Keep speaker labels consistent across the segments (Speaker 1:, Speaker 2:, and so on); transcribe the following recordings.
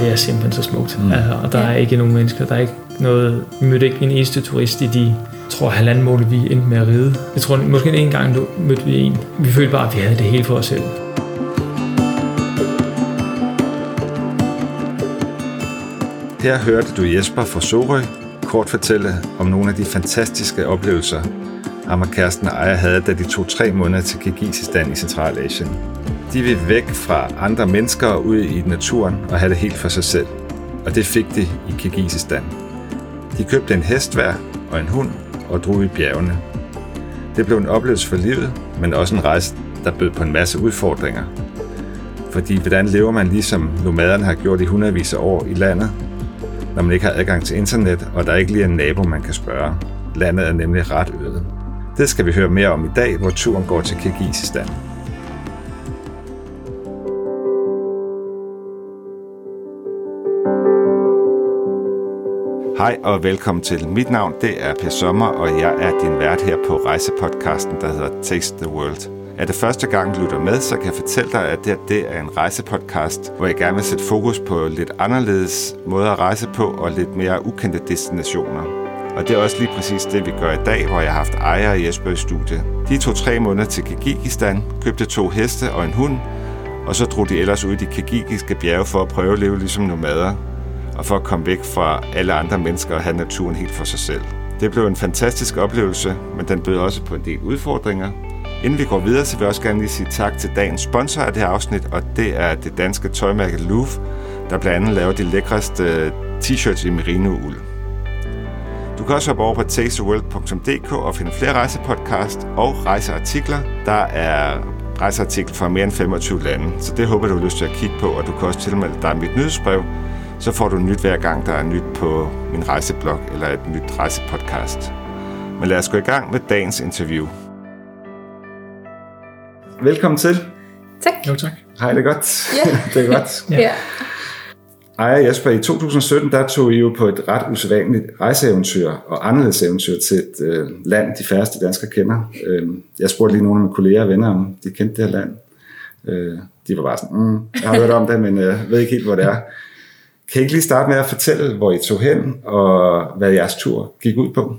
Speaker 1: Det er simpelthen så smukt. Mm. Altså, og der er ikke nogen mennesker. Der er ikke noget... Vi mødte ikke en eneste turist i de tror halvanden måned, vi endte med at ride. Jeg tror, måske en gang mødte vi en. Vi følte bare, at vi havde det hele for os selv.
Speaker 2: Her hørte du Jesper fra Sorø kort fortælle om nogle af de fantastiske oplevelser, ham og kæresten Aya havde, da de tog tre måneder til Kirgisistan i Centralasien. De vil væk fra andre mennesker og ud i naturen og have det helt for sig selv. Og det fik de i Kirgisistan. De købte en hest hver og en hund og drog i bjergene. Det blev en oplevelse for livet, men også en rejse, der bød på en masse udfordringer. Fordi hvordan lever man ligesom nomaderne har gjort i hundredvis af år i landet, når man ikke har adgang til internet, og der ikke lige er en nabo, man kan spørge. Landet er nemlig ret øde. Det skal vi høre mere om i dag, hvor turen går til Kirgisistan. Hej og velkommen til. Mit navn det er Per Sommer, og jeg er din vært her på rejsepodcasten, der hedder Taste the World. Er det første gang, du lytter med, så kan jeg fortælle dig, at det, det er en rejsepodcast, hvor jeg gerne vil sætte fokus på lidt anderledes måder at rejse på og lidt mere ukendte destinationer. Og det er også lige præcis det, vi gør i dag, hvor jeg har haft ejer i Jesper i studie. De tog tre måneder til Kirgisistan, købte to heste og en hund, og så drog de ellers ud i de kirgiske bjerge for at prøve at leve ligesom nomader, og for at komme væk fra alle andre mennesker og have naturen helt for sig selv. Det blev en fantastisk oplevelse, men den bød også på en del udfordringer, Inden vi går videre, så vil jeg også gerne lige sige tak til dagens sponsor af det her afsnit, og det er det danske tøjmærke Louvre, der blandt andet laver de lækreste øh, t-shirts i merino-uld. Du kan også hoppe over på tasteworld.dk og finde flere rejsepodcast og rejseartikler. Der er rejseartikler fra mere end 25 lande, så det håber du har lyst til at kigge på, og du kan også tilmelde dig mit nyhedsbrev, så får du nyt hver gang, der er nyt på min rejseblog eller et nyt rejsepodcast. Men lad os gå i gang med dagens interview. Velkommen til.
Speaker 3: Tak.
Speaker 1: Jo, tak.
Speaker 2: Hej, det er godt.
Speaker 3: Ja.
Speaker 2: det er godt.
Speaker 3: ja.
Speaker 2: Ej, Jesper, i 2017 der tog I jo på et ret usædvanligt rejseeventyr og anderledes eventyr til et øh, land, de færreste danskere kender. Øh, jeg spurgte lige nogle af mine kolleger og venner, om de kendte det her land. Øh, de var bare sådan, mm, jeg har hørt om det, men jeg øh, ved ikke helt, hvor det er. Kan I ikke lige starte med at fortælle, hvor I tog hen, og hvad jeres tur gik ud på?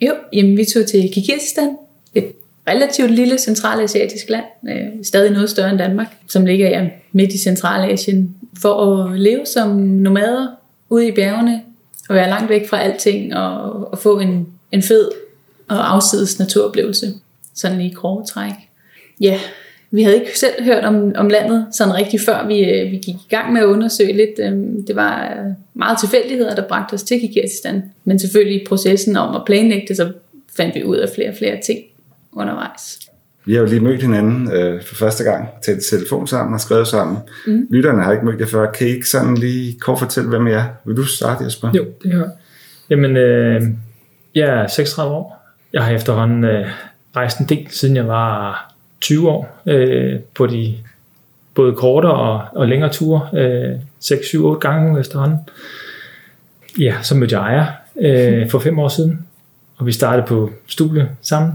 Speaker 3: Jo, jamen vi tog til Kirgisistan, et relativt lille centralasiatisk land, øh, stadig noget større end Danmark, som ligger ja, midt i Centralasien, for at leve som nomader ude i bjergene, og være langt væk fra alting, og, og få en, en fed og afsides naturoplevelse, sådan lige i grove træk. Ja, vi havde ikke selv hørt om, om landet sådan rigtig før vi, øh, vi gik i gang med at undersøge lidt. Øhm, det var meget tilfældigheder, der bragte os til Kirgisistan. Men selvfølgelig i processen om at planlægge det, så fandt vi ud af flere og flere ting undervejs.
Speaker 2: Vi har jo lige mødt hinanden øh, for første gang, talt telefon sammen og skrevet sammen. Mm. Lytterne har ikke mødt jer før. Kan I ikke sådan lige kort fortælle, hvem I er? Vil du starte, Jesper?
Speaker 1: Jo, det kan jeg. Jamen, øh, jeg er 36 år. Jeg har efterhånden øh, rejst en del, siden jeg var 20 år, øh, på de både kortere og, og længere ture. Øh, 6, 7, 8 gange efterhånden. Ja, så mødte jeg Aya øh, for fem år siden, og vi startede på studie sammen.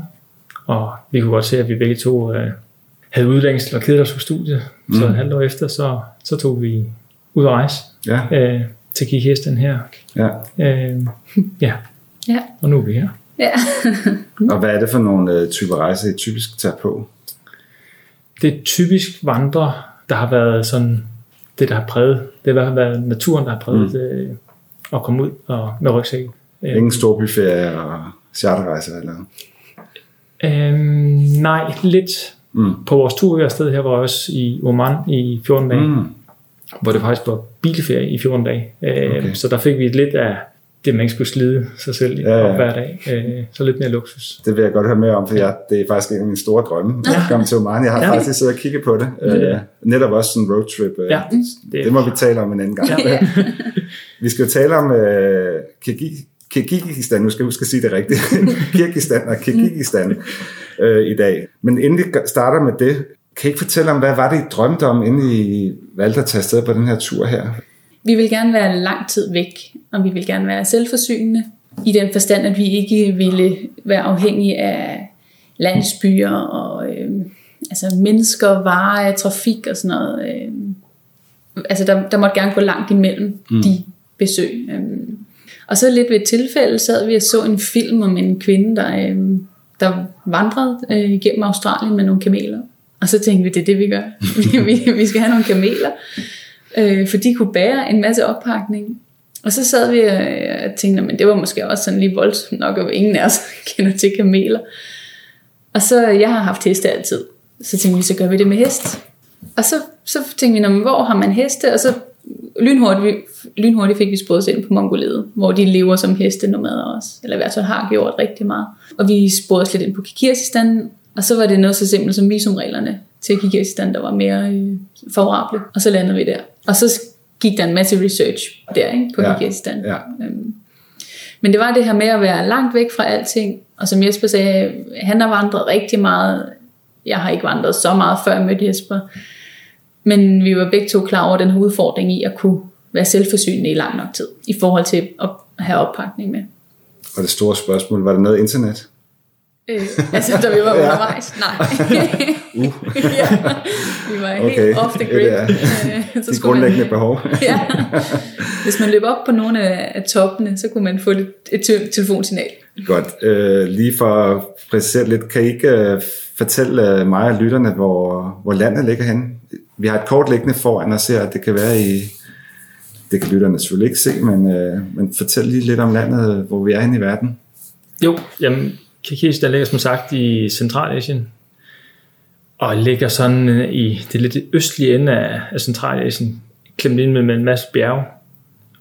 Speaker 1: Og vi kunne godt se, at vi begge to øh, havde udlængsel og kedede os på studiet. Mm. Så et halvt år efter, så, så tog vi ud at rejse
Speaker 2: Ja.
Speaker 1: øh, til Kirgisistan her.
Speaker 2: ja.
Speaker 1: Øh, ja,
Speaker 3: Ja,
Speaker 1: og nu er vi her.
Speaker 3: ja.
Speaker 2: Og hvad er det for nogle øh, typer rejser, I typisk tager på?
Speaker 1: Det er typisk vandre, der har været sådan, det der har præget, det har været naturen, der har præget mm. øh, at komme ud og med rygsæk. Øh,
Speaker 2: Ingen storbyferie og charterrejser eller noget?
Speaker 1: øh, nej, lidt.
Speaker 2: Mm.
Speaker 1: På vores tur afsted her var jeg også i Oman i 14 dage, mm. Hvor det faktisk var bilferie i 14 dage. Øh,
Speaker 2: Okay.
Speaker 1: okay. Så der fik vi lidt af det, man ikke skulle slide sig selv
Speaker 2: Ja,
Speaker 1: ja,
Speaker 2: ja.
Speaker 1: op hver dag. Øh, så lidt mere luksus.
Speaker 2: Det vil jeg godt høre mere om, for jeg, det er faktisk en af mine store drømme at komme til Oman. Jeg har
Speaker 1: Ja.
Speaker 2: ja. faktisk siddet og kigget på det.
Speaker 1: Ja.
Speaker 2: Øh, netop også sådan en roadtrip. Øh,
Speaker 1: Ja,
Speaker 2: det,
Speaker 1: det-
Speaker 2: må vi tale om en anden gang.
Speaker 1: Ja.
Speaker 2: vi skal jo tale om øh, Kirgi- Kirgisistan, nu skal jeg huske at sige det rigtigt. Kirgisistan og Kirgisistan øh, i dag. Men inden vi starter med det, kan I ikke fortælle om, hvad var det, I drømte om, inden I valgte at tage afsted på den her tur her?
Speaker 3: Vi vil gerne være lang tid væk, og vi vil gerne være selvforsynende, i den forstand, at vi ikke ville være afhængige af landsbyer og øh, altså mennesker, varer, trafik og sådan noget. Øh, altså der, der måtte gerne gå langt imellem mm. de besøg. Øh. Og så lidt ved et tilfælde sad vi og så en film om en kvinde, der, øh, der vandrede øh, gennem Australien med nogle kameler. Og så tænkte vi, det er det, vi gør. vi, vi, vi skal have nogle kameler, øh, for de kunne bære en masse oppakning. Og så sad vi øh, og tænkte, men det var måske også sådan lige voldsomt nok, at ingen af os kender til kameler. Og så, øh, jeg har haft heste altid. Så tænkte vi, så gør vi det med hest. Og så, så tænkte vi, hvor har man heste? Og så lynhurtigt, lynhurtigt fik vi sporet ind på Mongoliet, hvor de lever som heste nomader også. Eller i hvert fald har gjort rigtig meget. Og vi sporede os lidt ind på Kirgisistan, og så var det noget så simpelt som visumreglerne til Kirgisistan, der var mere øh, favorable. Og så landede vi der. Og så gik der en masse research der ikke, på ja. Ja. Øhm, men det var det her med at være langt væk fra alting. Og som Jesper sagde, han har vandret rigtig meget. Jeg har ikke vandret så meget før jeg mødte Jesper. Men vi var begge to klar over den her udfordring i at kunne være selvforsynende i lang nok tid, i forhold til at have oppakning med.
Speaker 2: Og det store spørgsmål, var der noget internet?
Speaker 3: Øh, altså, da vi var undervejs? Nej. uh. ja, vi var okay. helt off the grid. Det er
Speaker 2: øh, så de grundlæggende man, behov. ja.
Speaker 3: Hvis man løb op på nogle af, toppene, så kunne man få et, et telefonsignal.
Speaker 2: Godt. Uh, lige for at præcisere lidt, kan I ikke uh, fortælle mig og lytterne, hvor, hvor landet ligger henne? Vi har et kort liggende foran og ser, at det kan være i... Det kan lytterne selvfølgelig ikke se, men, uh, men fortæl lige lidt om landet, hvor vi er henne i verden.
Speaker 1: Jo, jamen Kirgisistan ligger som sagt i Centralasien, og ligger sådan øh, i det lidt østlige ende af, af Centralasien, klemt ind med en masse bjerge,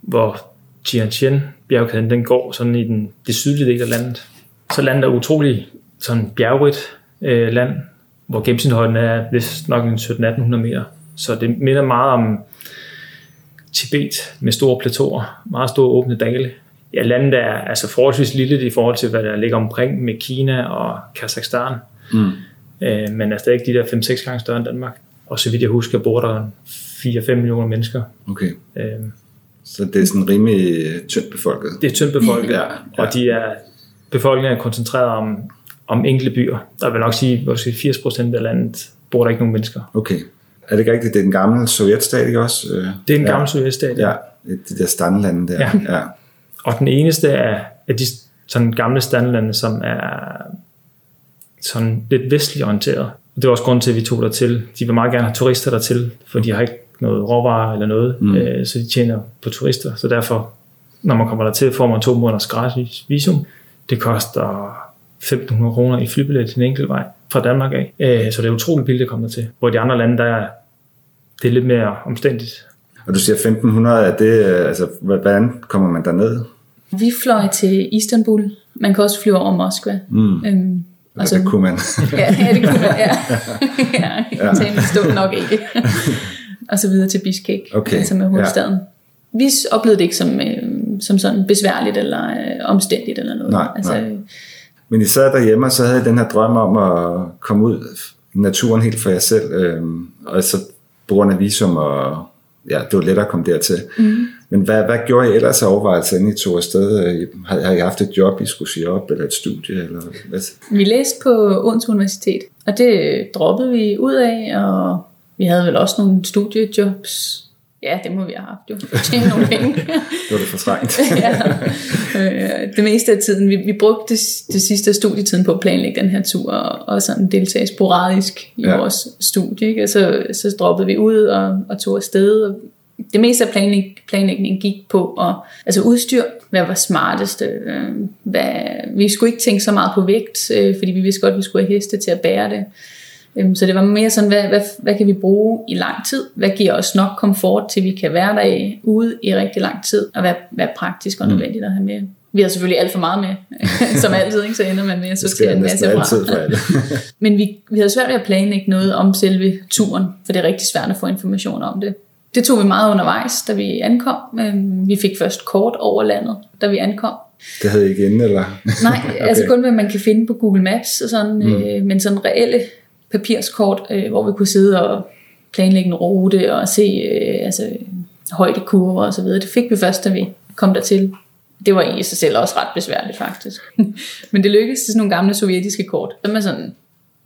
Speaker 1: hvor Tianjin bjergkæden, den går sådan i den, det sydlige del af landet. Så landet er utrolig sådan bjergrigt øh, land, hvor gennemsnitshøjden er vist nok en 1700-1800 meter. Så det minder meget om Tibet med store plateauer, meget store åbne dale ja, landet er altså forholdsvis lille i forhold til, hvad der ligger omkring med Kina og Kazakhstan. Mm. Øh, men er stadig de der 5-6 gange større end Danmark. Og så vidt jeg husker, bor der 4-5 millioner mennesker.
Speaker 2: Okay. Øh, så det er sådan rimelig tyndt befolket?
Speaker 1: Det er tyndt befolket, ja, ja. og de er, befolkningen er koncentreret om, om enkelte byer. Der vil nok sige, at 80 procent af landet bor der ikke nogen mennesker.
Speaker 2: Okay. Er det ikke rigtigt, det er den gamle sovjetstat, ikke også?
Speaker 1: Det er en ja. gammel sovjetstat,
Speaker 2: ja. Ja, de der standlande der. Ja. ja.
Speaker 1: Og den eneste af, af de sådan gamle standlande, som er sådan lidt vestligt orienteret. Og det var også grund til, at vi tog der til. De vil meget gerne have turister der til, for de har ikke noget råvarer eller noget, mm. øh, så de tjener på turister. Så derfor, når man kommer der til, får man to måneders gratis visum. Det koster 1.500 kroner i flybillet til en enkelt vej fra Danmark af. Øh, så det er utroligt billigt at komme der til. Hvor de andre lande, der er, det er lidt mere omstændigt.
Speaker 2: Og du siger 1.500, er det, altså, hvordan kommer man der ned?
Speaker 3: Vi fløj til Istanbul. Man kan også flyve over Moskva. Mm. Øhm,
Speaker 2: og så, det kunne man.
Speaker 3: ja, ja, det kunne man, ja. ja, ja. stod nok ikke. og så videre til Bishkek, okay. som er hovedstaden. Ja. Vi oplevede det ikke som, øh, som sådan besværligt eller øh, omstændigt eller noget.
Speaker 2: Nej, altså, nej. Men I sad derhjemme, og så havde I den her drøm om at komme ud i naturen helt for jer selv, øh, og så på grund af visum, og ja, det var lettere at komme dertil. Mm. Men hvad, hvad gjorde I ellers af overvejelser, inden I tog afsted? Har, har I haft et job, I skulle sige op, eller et studie? Eller hvad?
Speaker 3: Vi læste på Odense Universitet, og det droppede vi ud af, og vi havde vel også nogle studiejobs. Ja, det må vi have haft jo. Tjene nogle penge. det
Speaker 2: var det for strengt.
Speaker 3: ja. Øh, det meste af tiden. Vi, vi brugte det, det sidste af studietiden på at planlægge den her tur, og, og sådan deltage sporadisk i ja. vores studie. Ikke? Og så, så droppede vi ud og, og tog afsted, og det meste af planlæg, planlægningen gik på at altså udstyr, hvad var smarteste. Øh, hvad, vi skulle ikke tænke så meget på vægt, øh, fordi vi vidste godt, at vi skulle have heste til at bære det. Øh, så det var mere sådan, hvad, hvad, hvad kan vi bruge i lang tid? Hvad giver os nok komfort til, vi kan være der ude i rigtig lang tid? Og hvad, hvad er praktisk og mm. nødvendigt at have med? Vi har selvfølgelig alt for meget med, som altid, ikke? så ender man med at sortere en masse fra. Men vi, vi havde svært ved at planlægge noget om selve turen, for det er rigtig svært at få information om det det tog vi meget undervejs, da vi ankom. Øhm, vi fik først kort over landet, da vi ankom.
Speaker 2: Det havde I ikke inden, eller?
Speaker 3: Nej, okay. altså kun hvad man kan finde på Google Maps, og sådan, mm. øh, men sådan reelle papirskort, øh, hvor vi kunne sidde og planlægge en rute og se øh, altså, højdekurver og så videre. Det fik vi først, da vi kom dertil. Det var i sig selv også ret besværligt faktisk. men det lykkedes til sådan nogle gamle sovjetiske kort. Dem er sådan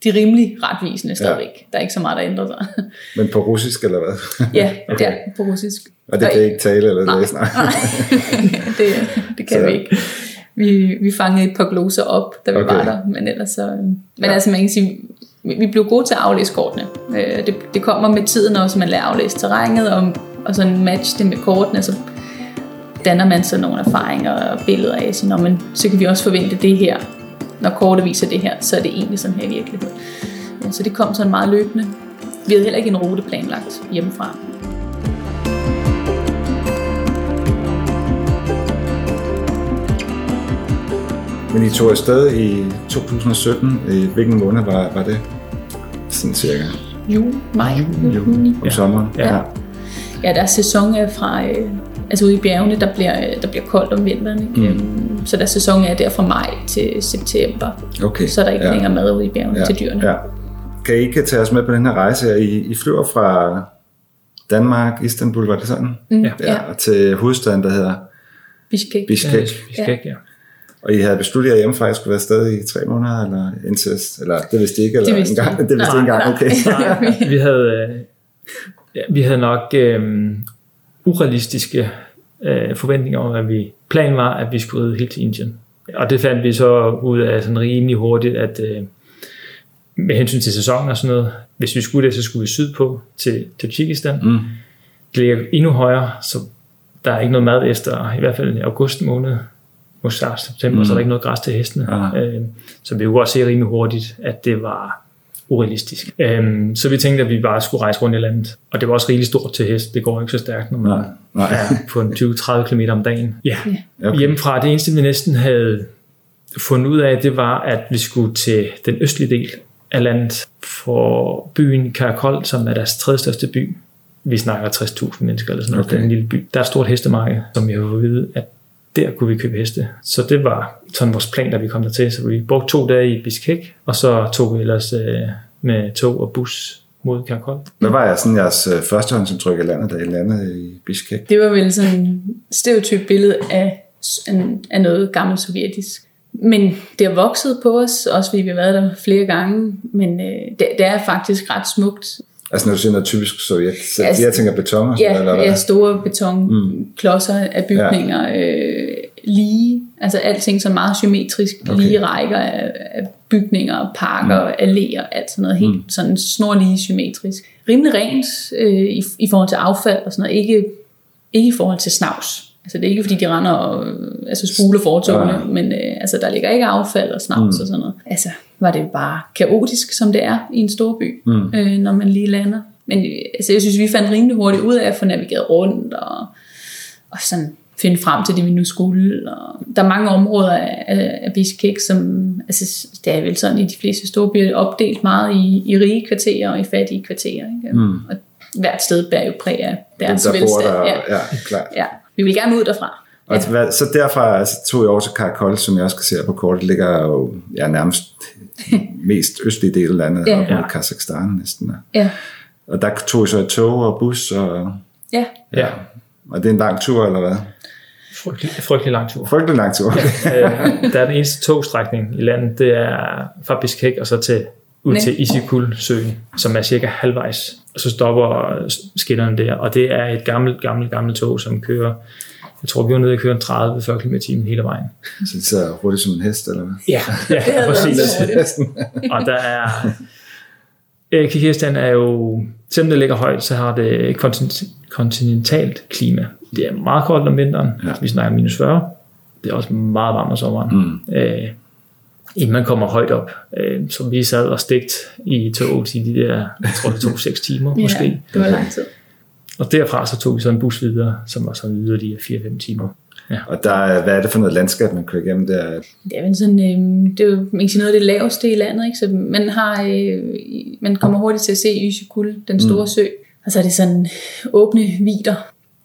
Speaker 3: de er rimelig retvisende stadigvæk. Ja. Der er ikke så meget, der ændrer sig.
Speaker 2: Men på russisk eller hvad?
Speaker 3: ja, okay. ja, på russisk.
Speaker 2: Og det kan I ikke tale eller
Speaker 3: nej,
Speaker 2: læse?
Speaker 3: Nej, det, det kan
Speaker 2: Så-
Speaker 3: vi ikke. Vi, vi fangede et par gloser op, da vi
Speaker 2: Okay.
Speaker 3: var der, men ellers så... Men
Speaker 2: Ja.
Speaker 3: ja. altså man kan sige, vi vi blev gode til at aflæse kortene. Øh, Det, det kommer med tiden også, man lærer at aflæse terrænet, og, og sådan match det med kortene, så danner man så nogle erfaringer og billeder af, så, når man, så kan vi også forvente det her. Når kortet viser det her, så er det egentlig sådan her i virkeligheden. Ja, Så det kom sådan meget løbende. Vi havde heller ikke en rute planlagt hjemmefra.
Speaker 2: Men I tog afsted i 2017. I hvilken måned var, var det? Sådan cirka.
Speaker 3: Juli, maj, juni.
Speaker 2: Om sommeren.
Speaker 3: Ja. Ja, deres sæson er fra, øh, altså ude i bjergene, der bliver, øh, der bliver koldt om vinteren. Ikke?
Speaker 2: Mm.
Speaker 3: Mm. Så deres sæson er der fra maj til september.
Speaker 2: Okay.
Speaker 3: Så er der ikke
Speaker 2: ja.
Speaker 3: længere mad ude i bjergene
Speaker 2: ja.
Speaker 3: til dyrene.
Speaker 2: Ja. Kan I ikke tage os med på den her rejse? her? I, I flyver fra Danmark, Istanbul, var det sådan?
Speaker 3: Mm,
Speaker 2: Ja,
Speaker 3: ja.
Speaker 2: og til hovedstaden, der hedder
Speaker 3: Bishkek.
Speaker 2: Bishkek.
Speaker 1: Ikke, ja.
Speaker 2: Og I havde besluttet jer hjemmefra, at skulle være afsted i tre måneder, eller indtil, eller det vidste I ikke, eller
Speaker 3: Det vidste
Speaker 2: en gang,
Speaker 3: vi.
Speaker 2: det vidste I
Speaker 3: Nej,
Speaker 2: engang, okay.
Speaker 3: nej.
Speaker 1: Vi havde, øh, ja, vi havde nok øh, urealistiske øh, forventninger om, at vi planen var, at vi skulle ride helt til Indien. Og det fandt vi så ud af sådan rimelig hurtigt, at øh, med hensyn til sæsonen og sådan noget, hvis vi skulle det, så skulle vi sydpå til Tajikistan.
Speaker 2: Mm.
Speaker 1: Det ligger endnu højere, så der er ikke noget mad efter, i hvert fald i august måned, måske september, mm. så er der ikke noget græs til hestene. Øh, så vi kunne godt se rimelig hurtigt, at det var urealistisk. Øhm, så vi tænkte, at vi bare skulle rejse rundt i landet. Og det var også rigeligt stort til hest. Det går ikke så stærkt, når man
Speaker 2: Nej, nej.
Speaker 1: er på en 20-30 km om dagen. Ja.
Speaker 2: Okay.
Speaker 1: Okay. Hjemmefra, det eneste vi næsten havde fundet ud af, det var, at vi skulle til den østlige del af landet for byen Karakol, som er deres tredje største by. Vi snakker 60.000 mennesker eller sådan noget.
Speaker 2: Okay.
Speaker 1: Det er en lille by. Der er et stort hestemarked, som jeg har fået at vide, at der kunne vi købe heste. Så det var sådan vores plan, da vi kom dertil. Så vi brugte to dage i Bishkek, og så tog vi ellers øh, med tog og bus mod Karakol.
Speaker 2: Hvad var jeres, sådan jeres øh, førstehåndsindtryk af landet, da I landede i Bishkek?
Speaker 3: Det var vel sådan et stereotyp billede af, af noget gammelt sovjetisk. Men det har vokset på os, også fordi vi har været der flere gange, men øh, det, det er faktisk ret smukt.
Speaker 2: Altså når du siger noget typisk sovjet, så
Speaker 3: Altså,
Speaker 2: jeg tænker beton sådan
Speaker 3: Ja,
Speaker 2: noget, eller hvad?
Speaker 3: ja store betonklodser af bygninger, øh, lige, altså alting sådan meget symmetrisk,
Speaker 2: okay.
Speaker 3: lige rækker af, af bygninger, parker, mm. alléer, alt sådan noget, helt mm. sådan snorlige symmetrisk. Rimelig rent øh, i, i forhold til affald og sådan noget, ikke, ikke i forhold til snavs. Altså det er ikke fordi, de render og øh, altså spuler fortogene,
Speaker 2: Ja.
Speaker 3: men øh, altså, der ligger ikke affald og snavs mm. og sådan noget. Altså var det jo bare kaotisk, som det er i en stor by, mm. øh, når man lige lander. Men øh, altså, jeg synes, vi fandt rimelig hurtigt ud af at få navigeret rundt og, og sådan finde frem til det, vi nu skulle. Og der er mange områder af, af, Bishkek, som altså, det er vel sådan i de fleste store byer opdelt meget i, i rige kvarterer og i fattige kvarterer. Ikke? Mm. Og hvert sted bærer jo præg af deres
Speaker 2: der
Speaker 3: velstand.
Speaker 2: der,
Speaker 3: ja.
Speaker 2: ja, klart.
Speaker 3: ja. Vi vil gerne ud derfra.
Speaker 2: Og ja. hvad, så derfra altså, tog jeg over til Karakol, som jeg også kan se på kortet, ligger jo ja, nærmest mest østlige del af landet,
Speaker 3: Ja.
Speaker 2: ja. op mod
Speaker 1: Ja.
Speaker 2: Kazakhstan næsten.
Speaker 3: Ja.
Speaker 2: Og der tog jeg så et tog og bus, og,
Speaker 3: Ja.
Speaker 1: Ja,
Speaker 2: og det er en lang tur, eller hvad?
Speaker 1: frygtelig, frygtelig lang tur.
Speaker 2: Frygtelig lang tur.
Speaker 1: øh, der er den eneste togstrækning i landet, det er fra Bishkek og så til ud
Speaker 3: Nej.
Speaker 1: til Isikul-søen, som er cirka halvvejs. Og så stopper skinnerne der, og det er et gammelt, gammelt, gammelt tog, som kører, jeg tror, vi var nede og køre en 30-40 km i timen hele vejen.
Speaker 2: så det sidder hurtigt som en hest, eller hvad?
Speaker 1: Ja, ja præcis. Og der er... Kirgisistan er jo, selvom det ligger højt, så har det kontin- kontinentalt klima. Det er meget koldt om vinteren.
Speaker 2: Ja.
Speaker 1: Ja. Vi snakker minus 40. Det er også meget varmt om sommeren.
Speaker 2: Mm.
Speaker 1: Øh, inden man kommer højt op. Øh, så vi sad og stigt i toget i de der, jeg tror det tog 6 timer
Speaker 3: Ja,
Speaker 1: måske.
Speaker 3: det var lang tid.
Speaker 1: Og derfra så tog vi så en bus videre, som var så yderligere 4-5 timer.
Speaker 2: Og der, er- hvad er det for noget landskab, man kører igennem der?
Speaker 3: Det er vel sådan, øh, det er jo man kan sige, noget af det laveste i landet, ikke? så man, har, øh, man kommer hurtigt til at se Yshikul, den store mm. sø, og så er det sådan åbne vider,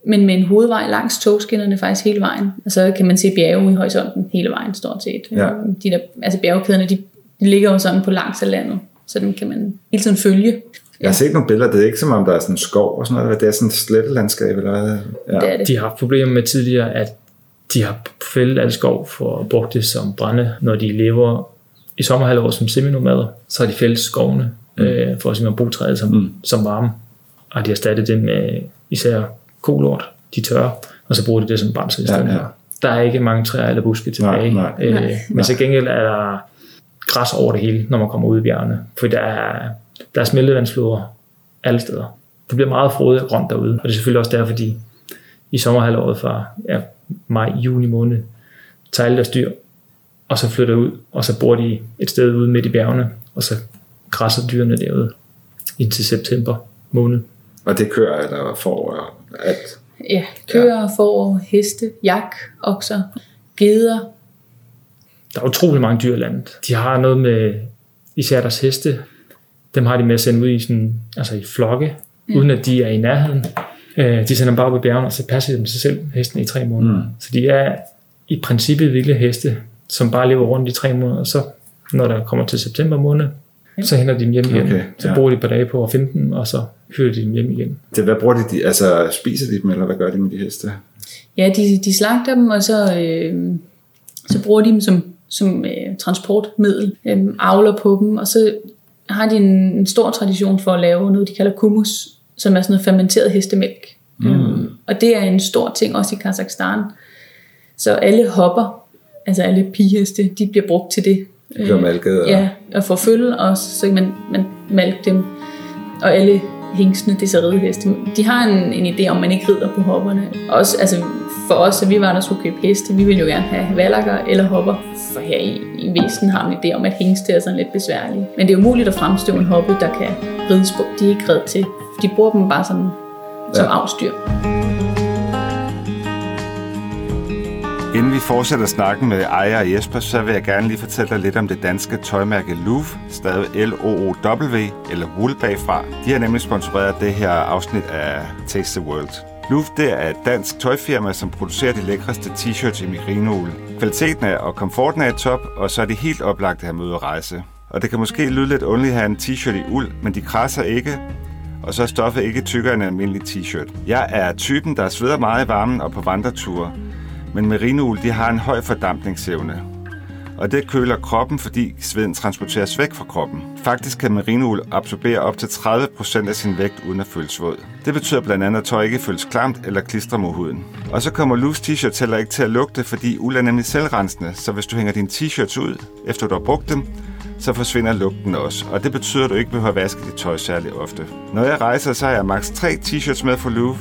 Speaker 3: men med en hovedvej langs togskinnerne faktisk hele vejen, og så kan man se bjerge i horisonten hele vejen stort set.
Speaker 2: Ja.
Speaker 3: De der, altså bjergkæderne, de, de ligger jo sådan på langs af landet, så dem kan man hele tiden følge.
Speaker 2: Jeg har set nogle billeder, det er ikke som om, der er sådan skov og sådan noget, det er sådan et slettelandskab, eller hvad? Ja.
Speaker 3: Det er det.
Speaker 1: De har haft problemer med tidligere, at de har fældet al skov for at bruge det som brænde, når de lever i sommerhalvåret som seminomader, så har de fælles skovene, mm. øh, for at simpelthen bruge træet som, mm. som varme. Og de har erstattet det med især kolort, de tørre, og så bruger de det som brændsel i stedet.
Speaker 2: Ja, ja.
Speaker 1: Der er ikke mange træer eller buske tilbage.
Speaker 2: Nej, nej.
Speaker 1: øh,
Speaker 3: Nej.
Speaker 1: men til gengæld er der græs over det hele, når man kommer ud i bjergene. For der er, der er smeltevandsfloder alle steder. Det bliver meget frodigt og grønt derude. Og det er selvfølgelig også derfor, de i sommerhalvåret fra ja, maj, juni måned, tager alle deres dyr, og så flytter ud, og så bor de et sted ude midt i bjergene, og så græsser dyrene derude indtil september måned.
Speaker 2: Og det kører eller får alt.
Speaker 3: Ja, køer, får, heste, jak, okser, geder.
Speaker 1: Der er utrolig mange dyr i landet. De har noget med, især deres heste, dem har de med at sende ud i, sådan, altså i flokke, mm. uden at de er i nærheden. Øh, De sender dem bare op i bjergene, og så passer de dem sig selv, hesten, i tre måneder. Mm. Så de er i princippet vilde heste, som bare lever rundt i tre måneder, og så når der kommer til september måned, så henter de dem hjem igen.
Speaker 2: Okay,
Speaker 1: så
Speaker 2: ja.
Speaker 1: bruger de et par dage på at finde dem, og så hyrer de dem hjem igen.
Speaker 2: Det, hvad bruger de, de? Altså, spiser de dem, eller hvad gør de med de heste?
Speaker 3: Ja, de, de slagter dem, og så, øh, så bruger de dem som, som øh, transportmiddel, øh, avler på dem, og så har de en, en stor tradition for at lave noget, de kalder kummus, som er sådan noget fermenteret hestemælk. Mm. Og det er en stor ting også i Kazakhstan. Så alle hopper, altså alle pigeheste, de bliver brugt til det.
Speaker 2: De bliver malket, og-
Speaker 3: Ja, og for følge også, så kan man, man malke dem. Og alle hængsene, det er så rideheste. De har en, en idé om, at man ikke rider på hopperne. Også, altså for os, at vi var der skulle købe heste, vi ville jo gerne have valakker eller hopper. For her i, i Vesten har man en idé om, at hængste er sådan lidt besværlige. Men det er umuligt at fremstøve en hoppe, der kan rides på. De er ikke reddet til. De bruger dem bare sådan som
Speaker 2: Ja.
Speaker 3: afstyr.
Speaker 2: Vi fortsætter snakken med Ejer og Jesper, så vil jeg gerne lige fortælle dig lidt om det danske tøjmærke Louvre, stadig L-O-O-W, eller Wool bagfra. De har nemlig sponsoreret det her afsnit af Taste the World. Louvre det er et dansk tøjfirma, som producerer de lækreste t-shirts i merinoul. Kvaliteten er og komforten er i top, og så er det helt oplagt at have med at rejse. Og det kan måske lyde lidt underligt at have en t-shirt i uld, men de krasser ikke, og så er stoffet ikke tykkere end en almindelig t-shirt. Jeg er typen, der sveder meget i varmen og på vandreture, men merinoul de har en høj fordampningsevne. Og det køler kroppen, fordi sveden transporteres væk fra kroppen. Faktisk kan merinoul absorbere op til 30% af sin vægt uden at føles våd. Det betyder blandt andet, at tøj ikke føles klamt eller klistrer mod huden. Og så kommer loose t-shirts heller ikke til at lugte, fordi uld er nemlig selvrensende, så hvis du hænger dine t-shirts ud, efter du har brugt dem, så forsvinder lugten også, og det betyder, at du ikke behøver at vaske dit tøj særlig ofte. Når jeg rejser, så har jeg maks 3 t-shirts med for Louvre,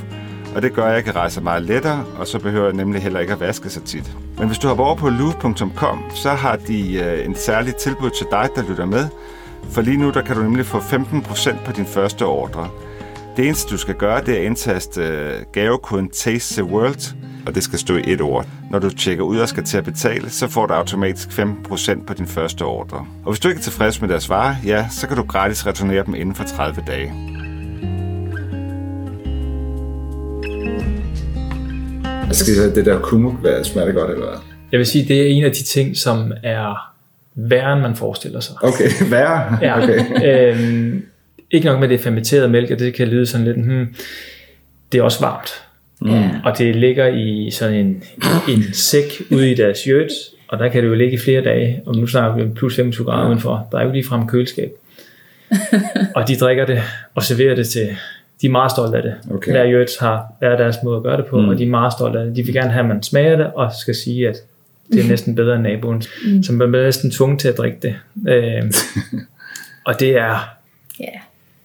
Speaker 2: og det gør, at jeg kan rejse meget lettere, og så behøver jeg nemlig heller ikke at vaske så tit. Men hvis du hopper over på loop.com, så har de øh, en særlig tilbud til dig, der lytter med. For lige nu der kan du nemlig få 15% på din første ordre. Det eneste, du skal gøre, det er at indtaste øh, gavekoden Taste the World, og det skal stå i et ord. Når du tjekker ud og skal til at betale, så får du automatisk 15% på din første ordre. Og hvis du ikke er tilfreds med deres varer, ja, så kan du gratis returnere dem inden for 30 dage. Skal jeg det der kumuk være smager det godt, eller hvad?
Speaker 1: Jeg vil sige, det er en af de ting, som er værre, end man forestiller sig.
Speaker 2: Okay, værre?
Speaker 1: Ja.
Speaker 2: Okay.
Speaker 1: øhm, ikke nok med det fermenterede mælk, og det kan lyde sådan lidt, hmm, det er også varmt.
Speaker 3: Ja.
Speaker 1: Og det ligger i sådan en, en sæk ude i deres shirts, og der kan det jo ligge i flere dage, og nu snakker vi plus 25 grader udenfor. Der er jo ikke ligefrem køleskab. og de drikker det og serverer det til, de er meget stolte af det.
Speaker 2: Okay.
Speaker 1: Hver yurts har hver deres måde at gøre det på, mm. og de er meget stolte af det. De vil gerne have, at man smager det, og skal sige, at det er næsten bedre end naboen. Mm. Så man bliver næsten tvunget til at drikke det. Øh, og det er,
Speaker 3: Ja.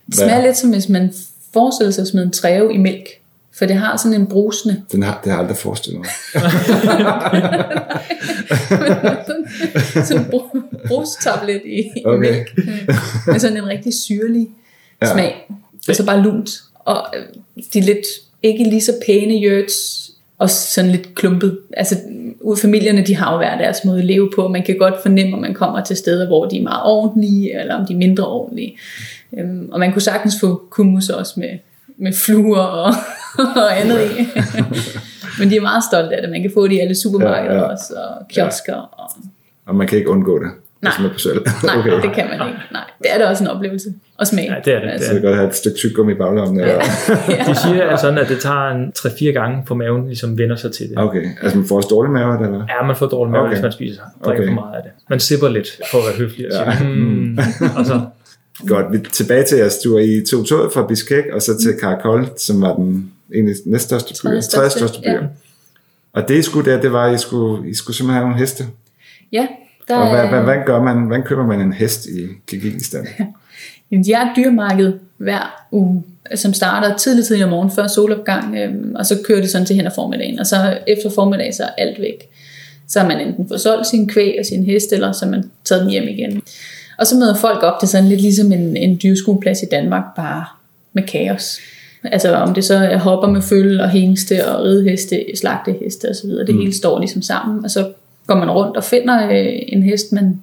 Speaker 3: Det smager lidt som hvis man forestiller sig at smide en træve i mælk. For det har sådan en brusende.
Speaker 2: Den har, det har jeg aldrig forestillet mig.
Speaker 3: sådan en bru- brustablet i, i
Speaker 2: Okay.
Speaker 3: mælk. Med sådan en rigtig syrlig
Speaker 2: ja.
Speaker 3: smag. Og så bare lunt. Og øh, de lidt ikke lige så pæne yurts, og sådan lidt klumpet. Altså, familierne, de har jo hver deres måde at leve på. Man kan godt fornemme, om man kommer til steder, hvor de er meget ordentlige, eller om de er mindre ordentlige. Øhm, og man kunne sagtens få kummus også med, med fluer og, og andet i. Men de er meget stolte af det. Man kan få det i alle supermarkeder
Speaker 2: Ja,
Speaker 3: ja,
Speaker 2: ja.
Speaker 3: ja. også, og kiosker. Og,
Speaker 2: Og man kan ikke undgå det,
Speaker 3: Nej.
Speaker 2: hvis man er på selv.
Speaker 3: nej, okay. det kan man ikke. Nej, det er da også en oplevelse. og smage.
Speaker 1: Ja, det er det.
Speaker 3: Altså,
Speaker 2: Så det kan godt have et stykke tyggegummi i baglommen. Ja.
Speaker 1: De siger at sådan, at det tager en 3-4 gange på maven, ligesom vender sig til det.
Speaker 2: Okay, altså man får også dårlig mave, eller?
Speaker 1: Ja, man får dårlig mave,
Speaker 2: Okay.
Speaker 1: hvis man spiser drikker
Speaker 2: Okay.
Speaker 1: for meget af det. Man sipper lidt for at være høflig og siger, mm, og så
Speaker 2: Godt, vi tilbage til jeres tur. I tog toget fra Bishkek og så til Karakol, som var den egentlig næststørste by.
Speaker 3: Tredje
Speaker 2: Tredje
Speaker 3: største,
Speaker 2: største by.
Speaker 3: ja.
Speaker 2: Og det I skulle der, det var, at I skulle, I skulle simpelthen have nogle heste.
Speaker 3: ja, der
Speaker 2: Og hvad, hvad,
Speaker 3: er,
Speaker 2: hvad gør man, hvordan køber man en hest i Kirgisistan?
Speaker 3: jamen, de har et dyrmarked hver uge, som starter tidligt tidligt om morgenen før solopgang, øhm, og så kører det sådan til hen ad formiddagen, og så efter formiddag, så er alt væk. Så har man enten fået solgt sin kvæg og sin hest, eller så har man taget dem hjem igen. Og så møder folk op, er sådan lidt ligesom en, en dyreskueplads i Danmark, bare med kaos. Altså om det så er hopper med følge og hængste og rideheste, slagteheste osv. Det hele står ligesom sammen, og så går man rundt og finder øh, en hest, man,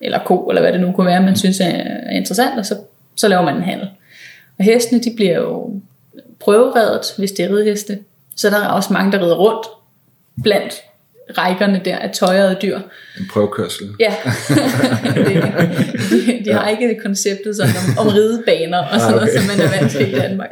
Speaker 3: eller ko, eller hvad det nu kunne være, man synes er, er interessant, og så, så laver man en handel. Og hestene, de bliver jo prøveredet, hvis det er rideheste. Så der er også mange, der rider rundt blandt rækkerne der af tøjrede dyr.
Speaker 2: En prøvekørsel.
Speaker 3: Ja, det, de, de har ikke konceptet sådan om, om ridebaner og sådan
Speaker 2: Ah,
Speaker 3: noget,
Speaker 2: okay.
Speaker 3: som man er vant til i Danmark.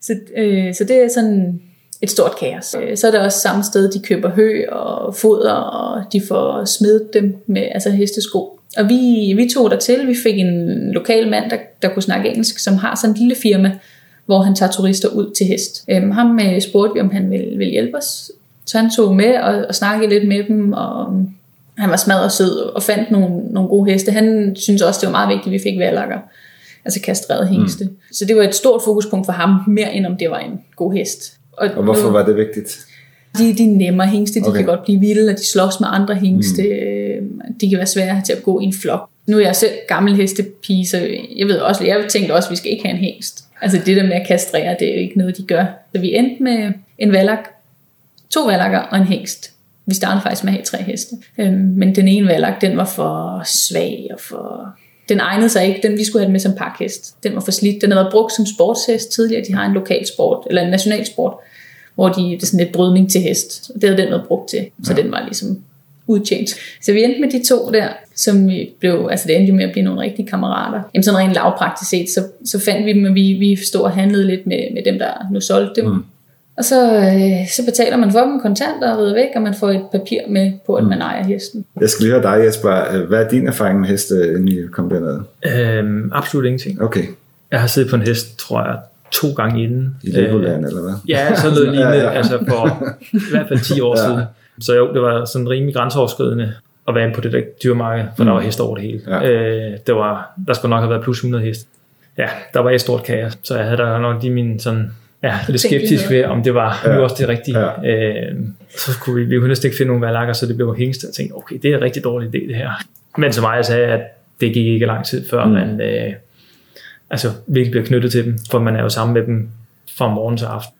Speaker 3: Så, øh, så det er sådan et stort kaos. Øh, Så er det også samme sted, de køber hø og foder, og de får smedet dem med altså hestesko. Og vi, vi tog der til, vi fik en lokal mand, der, der kunne snakke engelsk, som har sådan et lille firma, hvor han tager turister ud til hest. Øhm, ham øh, spurgte vi, om han ville, ville hjælpe os. Så han tog med og, og snakkede lidt med dem, og um, han var smadret sød og fandt nogle, nogle gode heste. Han synes også, det var meget vigtigt, at vi fik valakker, altså kastreret hængste. Mm. Så det var et stort fokuspunkt for ham, mere end om det var en god hest.
Speaker 2: Og hvorfor var det vigtigt?
Speaker 3: de, de er nemmere hængste, de
Speaker 2: Okay.
Speaker 3: kan godt blive vilde, og de slås med andre hængste. Mm. De kan være svære til at gå i en flok. Nu er jeg selv gammel hestepige, så jeg ved også, jeg tænkte også, at vi skal ikke have en hængst. Altså det der med at kastrere, det er jo ikke noget, de gør. Så vi endte med en valak, to valakker og en hængst. Vi startede faktisk med at have tre heste. Øhm, men den ene valak, den var for svag og for... Den egnede sig ikke. Den vi skulle have den med som pakhest. Den var for slidt. Den havde været brugt som sportshest tidligere. De har en lokal sport, eller en national sport, hvor de, det er sådan lidt brydning til hest. Og det havde den været brugt til. Så ja. den var ligesom udtjent. Så vi endte med de to der, som vi blev, altså det endte jo med at blive nogle rigtige kammerater. Jamen sådan rent lavpraktisk set, så, så fandt vi dem, og vi, vi stod og handlede lidt med, med dem, der nu solgte dem. Mm. Og så, øh, så betaler man for dem kontanter og rider væk, og man får et papir med på, at man ejer hesten.
Speaker 2: Jeg skal lige høre dig, Jesper. Hvad er din erfaring med heste, inden I kom derned?
Speaker 1: øhm, absolut ingenting.
Speaker 2: Okay,
Speaker 1: Jeg har siddet på en hest, tror jeg, to gange inden.
Speaker 2: i Legoland, eller hvad?
Speaker 1: Ja, sådan noget lignende,
Speaker 2: Ja,
Speaker 1: ja, altså for i hvert fald 10 år
Speaker 2: Ja.
Speaker 1: siden. Så jo, det var sådan rimelig grænseoverskridende at være inde på det der dyrmarked, for mm. der var heste over det hele.
Speaker 2: Ja.
Speaker 1: Øh, det var, der skulle nok have været plus 100 heste. Ja, der var et stort kaos, så jeg havde der nok lige min sådan, ja, lidt skeptisk ved, om det var
Speaker 2: Ja.
Speaker 1: nu også det rigtige.
Speaker 2: Ja.
Speaker 1: Øh, så skulle vi, vi kunne næsten ikke finde nogle valakker, så det blev hængst, og jeg tænkte, okay, det er en rigtig dårlig idé det her. Men som jeg sagde, at det gik ikke lang tid før, mm. man øh, altså, virkelig bliver knyttet til dem, for man er jo sammen med dem fra morgen til aften.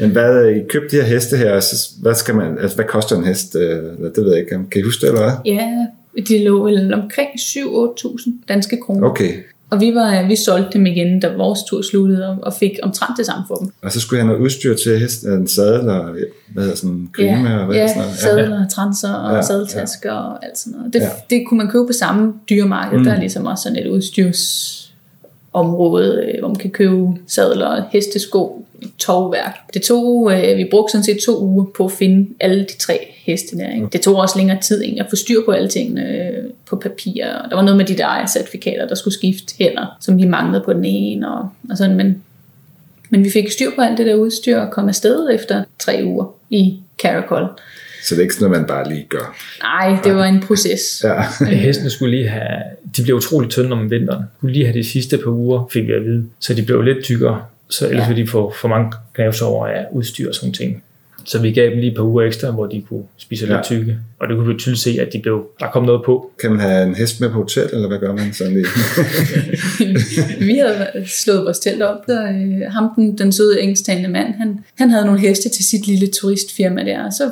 Speaker 2: Men hvad, I købte de her heste her, så hvad, skal man, altså, hvad koster en hest? Øh, Det ved jeg ikke. Kan I huske det, eller hvad?
Speaker 3: Ja, de lå vel omkring 7-8.000 danske kroner.
Speaker 2: Okay,
Speaker 3: Og vi, var, vi solgte dem igen, da vores tur sluttede, og- og fik omtrent det samme for dem.
Speaker 2: og så skulle jeg have noget udstyr til hesten, en sadel og hvad hedder sådan en grime og hvad
Speaker 3: ja,
Speaker 2: sådan noget.
Speaker 3: sadler, transer og
Speaker 2: Ja,
Speaker 3: ja, sadeltasker ja. og alt sådan noget. Det,
Speaker 2: Ja.
Speaker 3: ja. det kunne man købe på samme dyremarked. Mm. Der er ligesom også sådan et udstyrsområde, øh, hvor man kan købe sadler, hestesko, tovværk. Det tog, øh, vi brugte sådan set to uger på at finde alle de tre heste der. Ikke? Det tog også længere tid egentlig, at få styr på alle tingene øh, på papir. Og Der var noget med de der ejercertifikater, der skulle skifte hænder, som vi manglede på den ene. Og, og sådan, men, men vi fik styr på alt det der udstyr og kom afsted efter tre uger i Caracol.
Speaker 2: Så det er ikke sådan noget, man bare lige gør.
Speaker 3: Nej, det var en proces.
Speaker 2: Ja.
Speaker 1: Ja, hestene skulle lige have, de blev utrolig tynde om vinteren. De skulle lige have de sidste par uger, fik vi at vide. Så de blev lidt tykkere, så ellers
Speaker 3: Ja.
Speaker 1: ville de få for mange knævsover af udstyr og sådan ting. Så vi gav dem lige et par uger ekstra, hvor de kunne spise
Speaker 2: Ja.
Speaker 1: lidt tykke. Og det kunne vi tydeligt se, at de blev, der kom noget på.
Speaker 2: Kan man have en hest med på hotel, eller hvad gør man sådan lige?
Speaker 3: vi havde slået vores telt op, og øh, ham, den, den søde engelsktalende mand, han, han havde nogle heste til sit lille turistfirma der, og så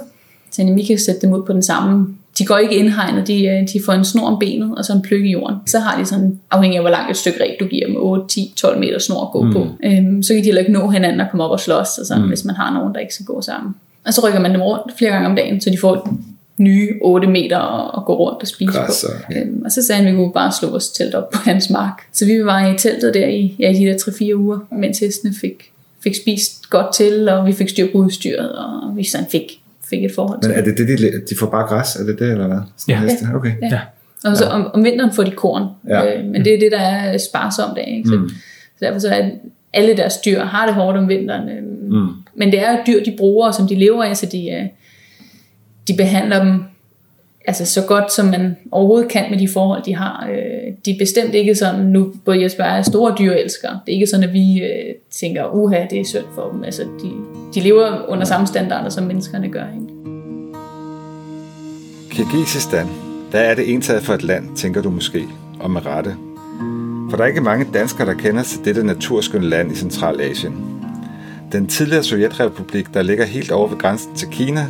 Speaker 3: vi kan sætte dem ud på den samme. De går ikke indhegnet, de, øh, de får en snor om benet, og så en pløk i jorden. Så har de sådan, afhængig af hvor langt et stykke reb du giver dem, 8, 10, 12 meter snor at gå mm. på. Øhm, så kan de heller ikke nå hinanden og komme op og slås, og sådan, mm. hvis man har nogen, der ikke skal gå sammen. Og så rykker man dem rundt flere gange om dagen, så de får nye 8 meter at gå rundt og spise
Speaker 2: Græs
Speaker 3: på. Øhm, og så sagde han, at vi kunne bare slå vores telt op på hans mark. Så vi var i teltet der i, ja, de der 3-4 uger, mens hestene fik, fik spist godt til, og vi fik styr på udstyret, og vi sådan fik, fik et forhold til
Speaker 2: Men er det det, de, de får bare græs? Er det det, eller hvad? Sådan
Speaker 1: Ja.
Speaker 2: heste? Okay.
Speaker 3: Ja.
Speaker 1: Ja.
Speaker 3: Og så om, om vinteren får de korn,
Speaker 2: Ja.
Speaker 3: øh, men det er det, der er sparsomt af. Ikke? Så,
Speaker 2: Mm.
Speaker 3: så derfor så er alle deres dyr har det hårdt om vinteren. Øh,
Speaker 2: Mm.
Speaker 3: Men det er jo dyr, de bruger, som de lever af, så de, øh, de behandler dem altså så godt, som man overhovedet kan med de forhold, de har. Øh, De er bestemt ikke sådan, nu både Jesper er store dyrelskere. Det er ikke sådan, at vi øh, tænker, uha, det er synd for dem. Altså, de, de lever under samme standarder, som menneskerne gør. Ikke?
Speaker 2: Kirgisistan. der er det entaget for et land, tænker du måske, og med rette? For der er ikke mange danskere, der kender til dette naturskønne land i Centralasien. Den tidligere Sovjetrepublik, der ligger helt over ved grænsen til Kina,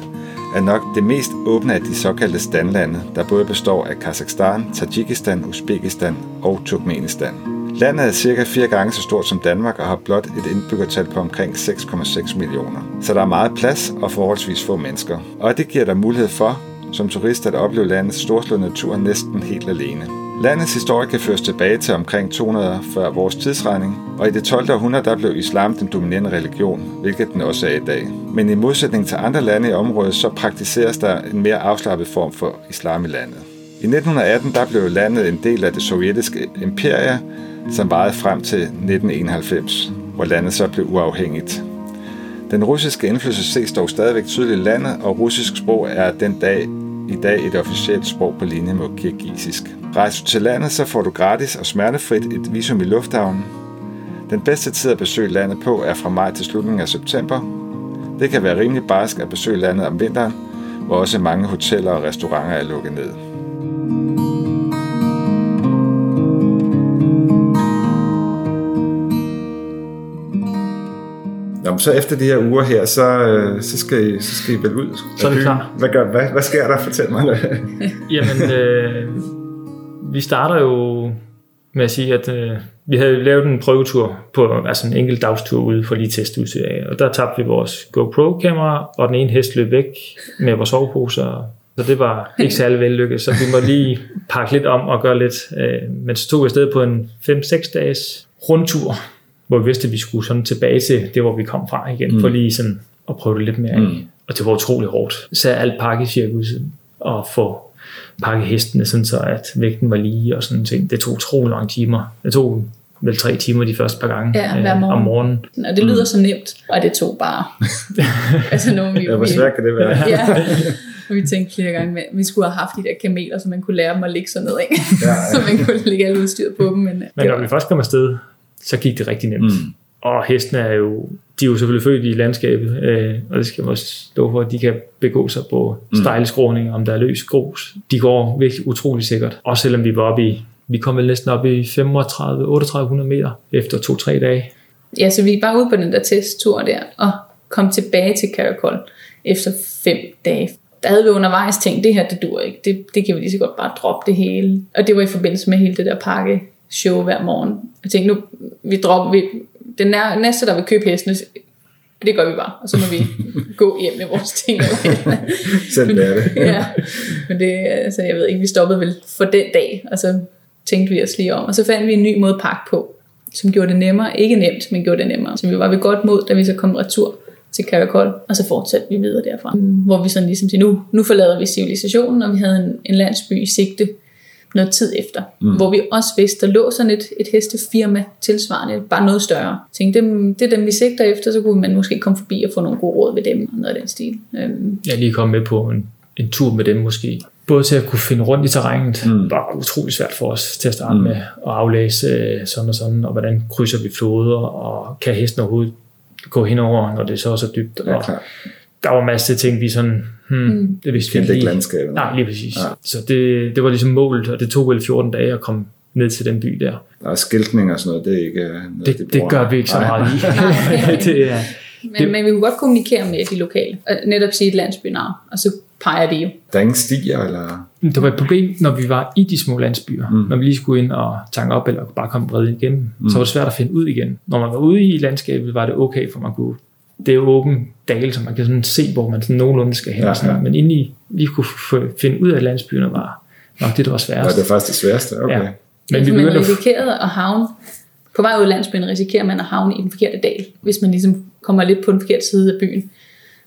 Speaker 2: er nok det mest åbne af de såkaldte standlande, der både består af Kazakhstan, Tajikistan, Uzbekistan og Turkmenistan. Landet er cirka fire gange så stort som Danmark og har blot et indbyggertal på omkring 6,6 millioner. Så der er meget plads og forholdsvis få mennesker. Og det giver dig mulighed for, som turist, at opleve landets storslåede natur næsten helt alene. Landets historie kan føres tilbage til omkring 200 før vores tidsregning, og i det 12. århundrede der blev islam den dominerende religion, hvilket den også er i dag. Men i modsætning til andre lande i området, så praktiseres der en mere afslappet form for islam i landet. I 1918 der blev landet en del af det sovjetiske imperie, som varede frem til 1991, hvor landet så blev uafhængigt. Den russiske indflydelse ses dog stadigvæk tydeligt i landet, og russisk sprog er den dag i dag et officielt sprog på linje med kirgisisk. Rejser du til landet, så får du gratis og smertefrit et visum i lufthavnen. Den bedste tid at besøge landet på er fra maj til slutningen af september. Det kan være rimelig barsk at besøge landet om vinteren, hvor også mange hoteller og restauranter er lukket ned. Så efter de her uger her, så, øh, så, skal, I, så skal I vel ud
Speaker 1: Så er vi klar.
Speaker 2: Hvad, gør, hvad, hvad sker der? Fortæl mig.
Speaker 1: Jamen, øh, vi starter jo med at sige, at øh, vi havde lavet en prøvetur på altså en enkelt dagstur ude for lige at teste udstyr af. Og der tabte vi vores GoPro-kamera, og den ene hest løb væk med vores soveposer. Så det var ikke særlig vellykket, så vi må lige pakke lidt om og gøre lidt. Øh, men så tog vi afsted på en 5-6 dages rundtur, hvor vi vidste, at vi skulle sådan tilbage til det, hvor vi kom fra igen, mm. for lige sådan at prøve det lidt mere af.
Speaker 2: Mm.
Speaker 1: Og det var utrolig hårdt. Så alt pakkecirkuset og få pakke hestene, sådan så at vægten var lige og sådan ting. Det tog utrolig mange timer. Det tog vel tre timer de første par gange
Speaker 3: Ja, hver
Speaker 1: øh,
Speaker 3: morgen.
Speaker 1: om morgenen.
Speaker 3: Og det lyder så nemt, og det tog bare. altså nu, vi,
Speaker 2: Ja, hvor
Speaker 3: vi-
Speaker 2: svært kan det være?
Speaker 3: ja, og vi tænkte flere gange, at vi skulle have haft de der kameler, så man kunne lære dem at ligge sådan ned, ikke?
Speaker 2: Ja, ja.
Speaker 3: så man kunne lægge alt udstyret på dem. Men,
Speaker 1: Men
Speaker 3: det
Speaker 1: når
Speaker 3: var,
Speaker 1: vi først kom afsted, så gik det rigtig nemt.
Speaker 2: Mm.
Speaker 1: Og hestene er jo, de er jo selvfølgelig født i landskabet, øh, og det skal man også stå for, at de kan begå sig på
Speaker 2: Mm.
Speaker 1: stejle skråninger, om der er løs grus. De går virkelig utrolig sikkert. Også selvom vi var oppe i, vi kom vel næsten op i 35-3800 meter efter to-tre dage.
Speaker 3: ja, så vi gik bare ud på den der testtur der, og kom tilbage til Caracol efter fem dage. Der havde vi undervejs tænkt, det her, det dur ikke. Det, det kan vi lige så godt bare droppe det hele. Og det var i forbindelse med hele det der pakke show hver morgen. Jeg tænkte, nu, vi dropper, vi, den nær, næste, der vil købe hestene, det gør vi bare. Og så må vi gå hjem med vores ting.
Speaker 2: Det er det.
Speaker 3: ja, men det, altså, jeg ved ikke, vi stoppede vel for den dag, og så tænkte vi os lige om, og så fandt vi en ny måde at pakke på, som gjorde det nemmere, ikke nemt, men gjorde det nemmere. Så vi var ved godt mod, da vi så kom retur til Caracol, og så fortsatte vi videre derfra. Hvor vi sådan ligesom til nu, nu forlader vi civilisationen, og vi havde en, en landsby i sigte noget tid efter, mm. hvor vi også vidste, der lå sådan et, et hestefirma tilsvarende, bare noget større. Jeg tænkte, dem, det er dem, vi sigter efter, så kunne man måske komme forbi og få nogle gode råd ved dem, og noget af den stil. Øhm,
Speaker 1: Jeg lige kommet med på en, en tur med dem måske. Både til at kunne finde rundt i terrænet,
Speaker 2: Mm.
Speaker 1: var utrolig svært for os til at starte mm. med, at aflæse øh, sådan og sådan, og hvordan krydser vi floder, og kan hesten overhovedet gå henover, når det så er så dybt.
Speaker 2: Ja,
Speaker 1: og der var masser af ting, vi sådan, hmm, mm. det vidste vi
Speaker 2: Kendte ikke
Speaker 1: lige.
Speaker 2: landskabet.
Speaker 1: Nej, lige præcis.
Speaker 2: Ja.
Speaker 1: Så det, det var ligesom målet, og det tog vel 14 dage at komme ned til den by der.
Speaker 2: Der er skiltning og sådan noget, det er ikke øh, noget,
Speaker 1: Det,
Speaker 2: de
Speaker 1: det
Speaker 2: bruger.
Speaker 1: gør vi ikke så meget i. det er,
Speaker 3: Men,
Speaker 1: Det-
Speaker 3: men vi kunne godt kommunikere med de lokale. Og netop sige et landsbynavn, og så peger de jo.
Speaker 2: Der er ingen stier, eller...
Speaker 1: Der var et problem, når vi var i de små landsbyer.
Speaker 2: Mm.
Speaker 1: Mm. Når vi lige skulle ind og tanke op, eller bare komme bredt igennem, mm. så var det svært at finde ud igen. Når man var ude i landskabet, var det okay, for man kunne det er åben dale, så man kan sådan se, hvor man sådan nogenlunde skal hen.
Speaker 2: Ja,
Speaker 1: Ja, sådan.
Speaker 2: ja.
Speaker 1: Men inden i lige kunne f- finde ud af landsbyerne var nok det, der var
Speaker 2: Ja,
Speaker 1: sværest.
Speaker 2: det er faktisk det sværeste. Okay.
Speaker 1: Ja.
Speaker 2: Ja.
Speaker 1: Men vi
Speaker 3: man
Speaker 1: begyndte at
Speaker 3: risikerede at havne, på vej ud af landsbyen risikerer man at havne i den forkerte dal, hvis man ligesom kommer lidt på den forkerte side af byen.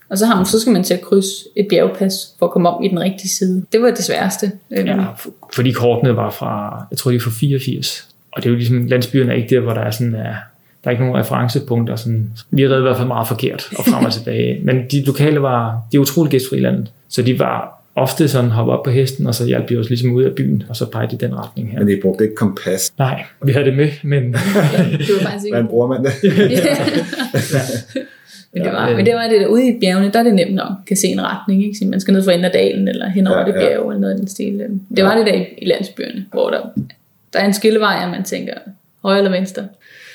Speaker 3: Og så, har man, så skal man til at krydse et bjergpas for at komme om i den rigtige side. Det var det sværeste. Øhm,
Speaker 1: Ja, fordi kortene var fra, jeg tror de er fra 84. Og det er jo ligesom, landsbyerne er ikke der, hvor der er sådan, er, der er ikke nogen referencepunkter. Sådan. Vi har reddet i hvert fald meget forkert og frem og tilbage. Men de lokale var, de er utrolig gæstfri i landet. Så de var ofte sådan hoppe op på hesten, og så hjalp de os ligesom ud af byen, og så pegede de i den retning her.
Speaker 2: Men I brugte ikke kompas.
Speaker 1: Nej, vi havde det med, men
Speaker 3: det var faktisk ikke
Speaker 2: Hvordan bruger man det?
Speaker 3: men, det var,
Speaker 1: Ja,
Speaker 3: men det var det der ude i bjergene, der er det nemt nok kan se en retning. Ikke? Så man skal ned for enden af dalen, eller hen over
Speaker 2: Ja,
Speaker 3: det
Speaker 2: ja.
Speaker 3: bjerg, eller noget af den stil. Det var det der i, i landsbyerne, hvor der, der er en skillevej, og man tænker højre eller venstre.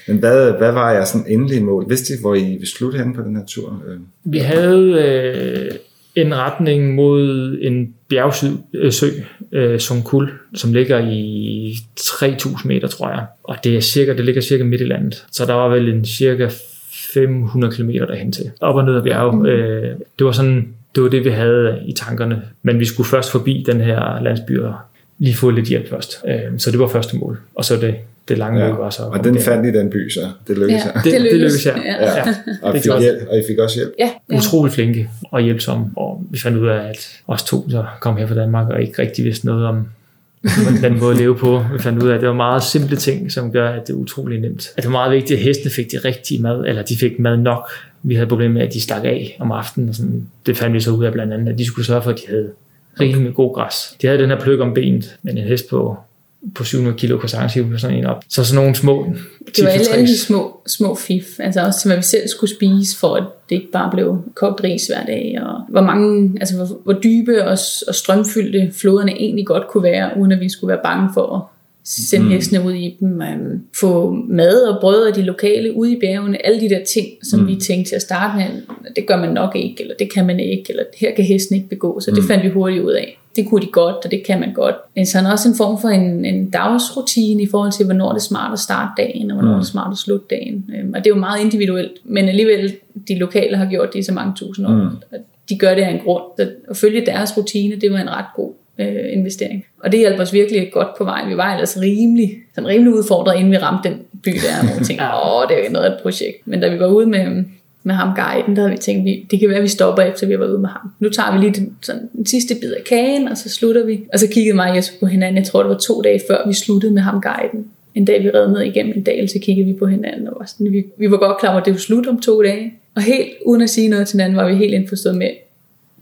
Speaker 2: Men hvad, hvad var jeres sådan endelige mål? Vidste I, hvor I ville slutte hen på den her tur? Øh,
Speaker 1: Vi havde øh, en retning mod en bjergsø, øh, sø, øh, Songkul, som ligger i 3000 meter, tror jeg. Og det, er cirka, det ligger cirka midt i landet. Så der var vel en cirka 500 km derhen til. Op og ned ad bjerge. Øh, det var sådan, det var det, vi havde i tankerne. Men vi skulle først forbi den her landsby og lige få lidt hjælp først. Øh, så det var første mål. Og så det, det lange
Speaker 2: ja.
Speaker 1: mål var så...
Speaker 2: Og den fandt I den by, så det lykkedes
Speaker 3: Ja.
Speaker 1: det, det, det lykkedes, ja.
Speaker 3: Ja.
Speaker 1: ja.
Speaker 2: Og, fik hjælp, og I fik også hjælp.
Speaker 3: Ja, ja.
Speaker 1: utrolig flinke og hjælpsomme, og vi fandt ud af, at os to så kom her fra Danmark og ikke rigtig vidste noget om den måde at leve på. Vi fandt ud af, at det var meget simple ting, som gør, at det er utrolig nemt. At det var meget vigtigt, at hestene fik det rigtige mad, eller de fik mad nok. Vi havde problemer med, at de stak af om aftenen. Og sådan. Det fandt vi så ud af blandt andet, at de skulle sørge for, at de havde med god græs. De havde den her pløk om benet, men en hest på, på 700 kilo kunne sagtens hive sådan en op. Så sådan nogle små
Speaker 3: Det var alle, de små, små fif, altså også til hvad vi selv skulle spise, for at det ikke bare blev kogt ris hver dag, og hvor mange, altså hvor, hvor dybe og, og strømfyldte floderne egentlig godt kunne være, uden at vi skulle være bange for at sende mm. hestene ud i dem, um, få mad og brød af de lokale ude i bjergene, alle de der ting, som mm. vi tænkte til at starte med, det gør man nok ikke, eller det kan man ikke, eller her kan hesten ikke begå, så det fandt vi hurtigt ud af. Det kunne de godt, og det kan man godt. Men så er der også en form for en, en dagsrutine i forhold til, hvornår det er smart at starte dagen, og hvornår mm. det er smart at slutte dagen. Øhm, Og det er jo meget individuelt, men alligevel, de lokale har gjort det i så mange tusind år. Mm. De gør det af en grund. Så at følge deres rutine, det var en ret god øh, investering. Og det hjalp os virkelig godt på vej. Vi var ellers rimelig, sådan rimelig udfordret, inden vi ramte den by der, vi tænkte, åh, det er jo noget af et projekt. Men da vi var ude med, med ham guiden, der havde vi tænkt, vi, det kan være, at vi stopper efter, vi har været ude med ham. Nu tager vi lige den, sådan, den sidste bid af kagen, og så slutter vi. Og så kiggede mig og Jesper på hinanden. Jeg tror, det var to dage før, vi sluttede med ham guiden. En dag, vi redde ned igennem en dal, så kiggede vi på hinanden. Og var sådan, vi, vi var godt klar over, at det var slut om to dage. Og helt uden at sige noget til hinanden, var vi helt indforstået med,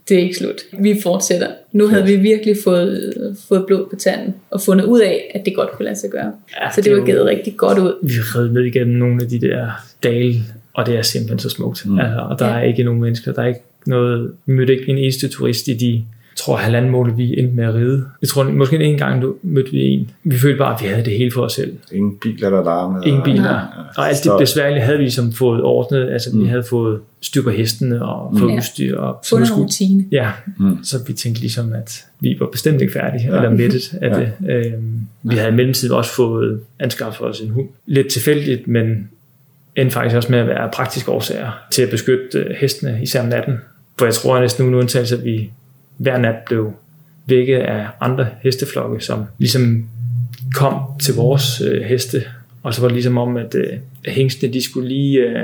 Speaker 3: det er ikke slut. Vi fortsætter. Nu havde vi virkelig fået, fået blod på tanden, og fundet ud af, at det godt kunne lade sig gøre.
Speaker 1: Ja,
Speaker 3: så det
Speaker 1: det
Speaker 3: var givet rigtig godt ud.
Speaker 1: vi redde ned igennem nogle af de der dale, og det er simpelthen så smukt. Mm. Altså, og der
Speaker 3: Ja.
Speaker 1: er ikke nogen mennesker, der er ikke noget, vi mødte ikke en eneste turist i de, tror halvanden måned, vi endte med at ride. Jeg tror, måske en gang du mødte vi en. Vi følte bare, at vi havde det hele for os selv.
Speaker 2: Ingen biler, der larmede.
Speaker 1: Ingen
Speaker 2: og-
Speaker 1: biler.
Speaker 3: Nej.
Speaker 1: Og alt det besværlige havde vi som fået ordnet. Altså, vi havde fået styr på hestene og fået
Speaker 3: Ja.
Speaker 1: udstyr. Og, så
Speaker 3: Fundet en
Speaker 1: skulle,
Speaker 3: rutine.
Speaker 1: Ja,
Speaker 2: Mm.
Speaker 1: mm. så vi tænkte ligesom, at vi var bestemt ikke færdige, ja. eller mættet af
Speaker 2: Ja.
Speaker 1: det. Øhm, vi havde i mellemtiden også fået anskaffet os en hund. Lidt tilfældigt, men endte faktisk også med at være praktiske årsager til at beskytte øh, hestene, især om natten. For jeg tror næsten uden undtagelse, at vi hver nat blev vækket af andre hesteflokke, som ligesom kom til vores øh, heste, og så var det ligesom om, at øh, hængstene, de skulle lige... Øh,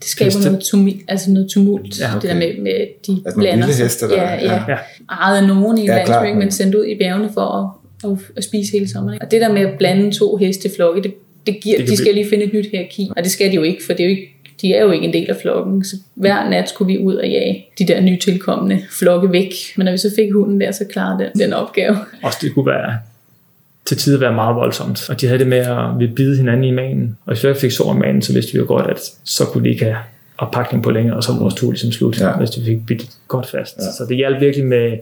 Speaker 3: Det skaber
Speaker 1: Heste.
Speaker 3: noget, tumult, altså noget tumult,
Speaker 1: Ja,
Speaker 2: okay.
Speaker 3: det der med, med at de
Speaker 2: Altså
Speaker 3: blander
Speaker 2: vilde
Speaker 3: sig.
Speaker 2: heste, der-
Speaker 3: ja, ja.
Speaker 1: ja.
Speaker 3: Ejet af nogen i
Speaker 2: Ja,
Speaker 3: ja,
Speaker 2: klart,
Speaker 3: landsby,
Speaker 2: men-
Speaker 3: sendt ud i bjergene for at, at, at spise hele sommeren. Og det der med at blande to hesteflokke, det, det giver,
Speaker 1: Det
Speaker 3: de skal lige finde et nyt hierarki. Og det skal de jo ikke, for det er jo ikke, de er jo ikke en del af flokken. Så hver nat skulle vi ud og jage de der nytilkommende flokke væk. Men når vi så fik hunden der, så klarede den, den opgave.
Speaker 1: også det kunne være til tider være meget voldsomt. Og de havde det med at vi bide hinanden i manen. Og hvis vi fik sår i manen, så vidste vi jo godt, at så kunne de ikke have oppakning på længere, og så var vores tur ligesom slut,
Speaker 2: Ja.
Speaker 1: hvis vi fik bidt godt fast. Ja. Så det hjalp virkelig med,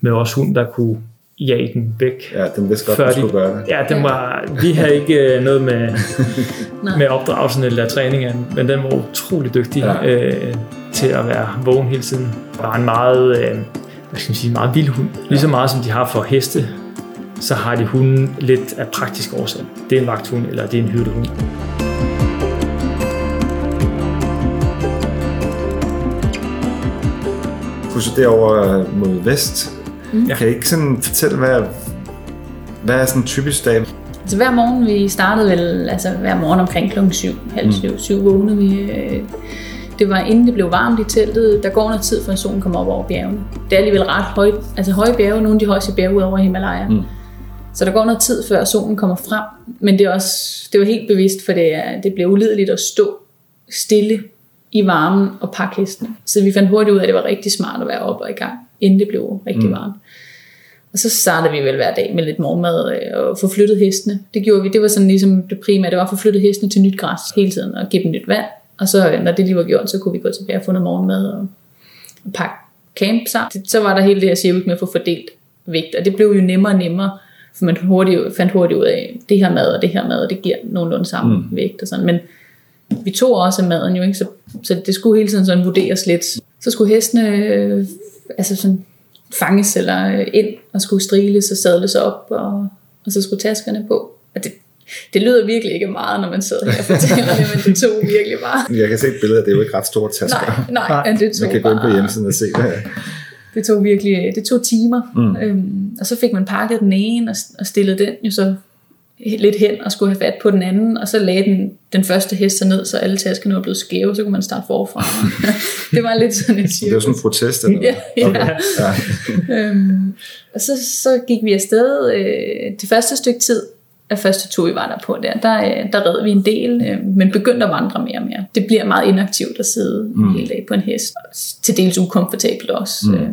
Speaker 1: med vores hund, der kunne jage den væk.
Speaker 2: Ja, den vidste godt,
Speaker 1: Før
Speaker 2: du
Speaker 1: de-
Speaker 2: skulle gøre det.
Speaker 1: Ja, den var, vi havde ikke øh, noget med, med opdragelsen eller træningen, men den var utrolig dygtig
Speaker 2: Ja.
Speaker 1: ja. øh, til at være vågen hele tiden. Var en meget, øh, hvad skal man sige, meget vild hund. Lige så meget som de har for heste, så har de hunden lidt af praktisk årsag. Det er en vagthund, eller det er en hyrdehund.
Speaker 2: så derover mod vest. Mm. Kan I ikke sådan fortælle, hvad, hvad er sådan en typisk dag?
Speaker 3: Altså hver morgen, vi startede vel, altså hver morgen omkring klokken 7, halv syv, syv vågnede vi. øh, Det var inden det blev varmt i teltet. Der går noget tid, før solen kommer op over bjergene. Det er alligevel ret højt, altså høje bjerge, nogle af de højeste bjerge ud over Himalaya. Mm. Så der går noget tid, før solen kommer frem. Men det er også, det var helt bevidst, for det, er, det bliver ulideligt at stå stille i varmen og pakke hestene. Så vi fandt hurtigt ud af, at det var rigtig smart at være oppe og i gang, inden det blev rigtig mm. varmt. Og så startede vi vel hver dag med lidt morgenmad øh, og få flyttet hestene. Det gjorde vi, det var sådan ligesom det primære, det var at få flyttet hestene til nyt græs hele tiden og give dem nyt vand. Og så øh, når det lige var gjort, så kunne vi gå tilbage og få noget morgenmad og, og pakke camp sammen. Så var der hele det her cirkus med at få fordelt vægt, og det blev jo nemmere og nemmere, for man hurtigt, fandt hurtigt ud af, det her mad og det her mad, og det giver nogenlunde samme mm. vægt og sådan. Men vi tog også af maden jo, ikke? Så, så det skulle hele tiden sådan vurderes lidt. Så skulle hestene øh, altså sådan fanges eller øh, ind og skulle striles og sadles op, og, og så skulle taskerne på. Og det, det lyder virkelig ikke meget, når man sidder her og fortæller det, men det tog virkelig bare.
Speaker 2: Jeg kan se et billede af det, er jo ikke ret store tasker.
Speaker 3: Nej, nej, men det tog
Speaker 2: Man kan gå ind på
Speaker 3: bare,
Speaker 2: hjemmesiden og se det.
Speaker 3: det tog virkelig, det tog timer. Mm. Øhm, og så fik man pakket den ene og, og stillet den jo så lidt hen og skulle have fat på den anden, og så lagde den, den første hest sig ned, så alle taskerne var blevet skæve, så kunne man starte forfra. det var lidt sådan et cirkus.
Speaker 2: Det var sådan en protest. Eller
Speaker 3: Ja, ja.
Speaker 2: Okay. ja.
Speaker 3: øhm, og så, så gik vi afsted øh, det første stykke tid, af første tur, vi var der på der, der, øh, der red vi en del, øh, men begyndte at vandre mere og mere. Det bliver meget inaktivt at sidde mm. hele dag på en hest. Til dels ukomfortabelt også. Mm. Øh,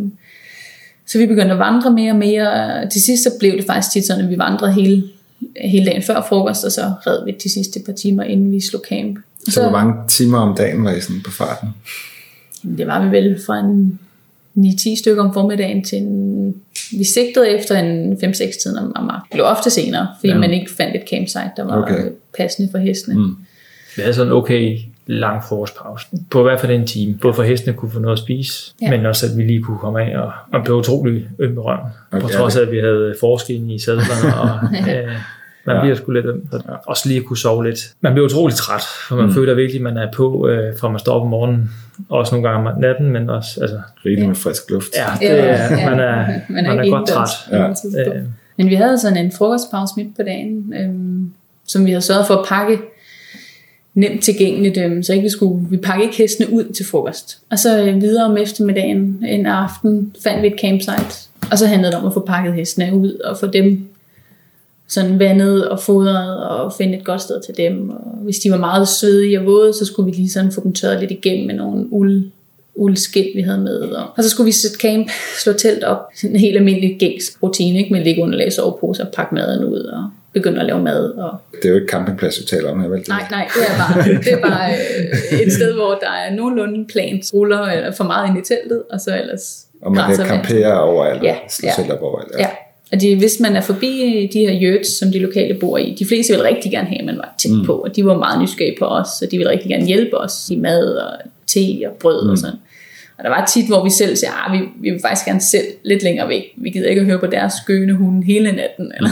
Speaker 3: så vi begyndte at vandre mere og mere. Til sidst så blev det faktisk tit sådan, at vi vandrede hele, hele dagen før frokost, og så red vi de sidste par timer, inden vi slog camp. Og
Speaker 2: Så hvor mange timer om dagen var I sådan på farten?
Speaker 3: Jamen, Det var vi vel fra en 9-10 stykker om formiddagen til en... Vi sigtede efter en 5-6 tiden om, om aftenen. Det blev ofte senere, fordi
Speaker 2: Ja.
Speaker 3: man ikke fandt et campsite, der var
Speaker 2: Okay.
Speaker 3: passende for hestene. Mm.
Speaker 1: Vi havde sådan okay lang frokostpause. På i hvert fald en time. Både for hestene kunne få noget at spise,
Speaker 3: Ja.
Speaker 1: ja. men også at vi lige kunne komme af og, og blev utrolig øm i røven.
Speaker 2: Okay,
Speaker 1: På trods af, at vi havde forskin i sadlerne, og øh, man
Speaker 2: Ja.
Speaker 1: bliver sgu lidt øm. Så Også lige at kunne sove lidt. Man bliver utrolig træt, for man mm. føler virkelig, at man er på, øh, fra man står op om morgenen. Også nogle gange om natten, men også, altså,
Speaker 2: Rigeligt med frisk luft.
Speaker 1: ja, det er, man er,
Speaker 3: man er,
Speaker 1: man er godt
Speaker 3: indendørs
Speaker 1: træt.
Speaker 2: Ja.
Speaker 1: Øh,
Speaker 3: Men vi havde sådan en frokostpause midt på dagen, øhm, som vi havde sørget for at pakke nemt tilgængeligt, øh, så ikke vi skulle, vi pakkede ikke hestene ud til frokost. Og så øh, videre om eftermiddagen, en aften, fandt vi et campsite, og så handlede det om at få pakket hestene ud og få dem sådan vandet og fodret og finde et godt sted til dem. Og hvis de var meget søde og våde, så skulle vi lige sådan få dem tørret lidt igennem med nogle uld, uldskind, vi havde med. Og, og så skulle vi sætte camp, slå telt op. Sådan en helt almindelig gængs rutine, ikke? med ligge underlag, sovepose og pakke maden ud og begynde at lave mad. Og...
Speaker 2: Det er jo ikke campingplads, vi taler om her, vel?
Speaker 3: Nej, nej, det er bare, det er bare øh, et sted, hvor der er nogenlunde plant, ruller eller for meget ind i teltet, og så ellers
Speaker 2: Og man kan campere overalt,
Speaker 3: Ja, ja.
Speaker 2: selv op overalt.
Speaker 3: Ja. Og de, hvis man er forbi de her yurts, som de lokale bor i, de fleste vil rigtig gerne have, at man var tæt mm. på, og de var meget nysgerrige på os, og de ville rigtig gerne hjælpe os i mad og te og brød mm. og sådan. Og der var tit, hvor vi selv siger, at vi, vi vil faktisk gerne selv lidt længere væk. Vi gider ikke at høre på deres skøne hunde hele natten. Eller.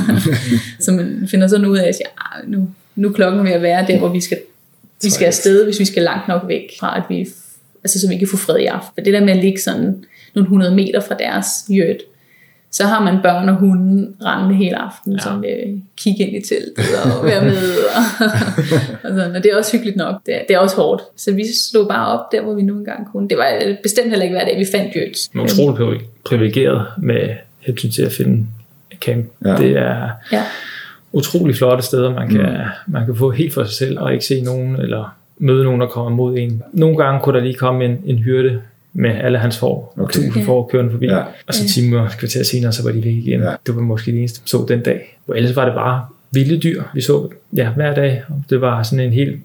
Speaker 3: så man finder sådan ud af at sige, at nu, nu er klokken ved at være der, hvor vi skal, vi skal afsted, hvis vi skal langt nok væk fra, at vi, altså, så vi kan få fred i aften. For det der med at ligge sådan nogle 100 meter fra deres yurt, så har man børn og hunde rendende hele aftenen, ja. som vil kigge ind i teltet og være med. Og, og, sådan. og det er også hyggeligt nok. Det er, det er også hårdt. Så vi slog bare op der, hvor vi nu engang kunne. Det var bestemt heller ikke hver dag, vi fandt yurts.
Speaker 1: man er utrolig privi- privilegeret med hensyn til at finde camp.
Speaker 2: Ja.
Speaker 1: Det er
Speaker 3: Ja.
Speaker 1: utrolig flotte steder, man kan, mm. man kan få helt for sig selv, og ikke se nogen, eller møde nogen, der kommer mod en. Nogle gange kunne der lige komme en, en hyrde med alle hans får, og
Speaker 2: Okay.
Speaker 1: tusind får kørende forbi.
Speaker 2: Ja.
Speaker 1: Og så timer, kvarter senere, så var de væk igen.
Speaker 2: Ja.
Speaker 1: Det var måske det eneste, så den dag. Og ellers var det bare vilde dyr, vi så ja, hver dag. Og Det var sådan en helt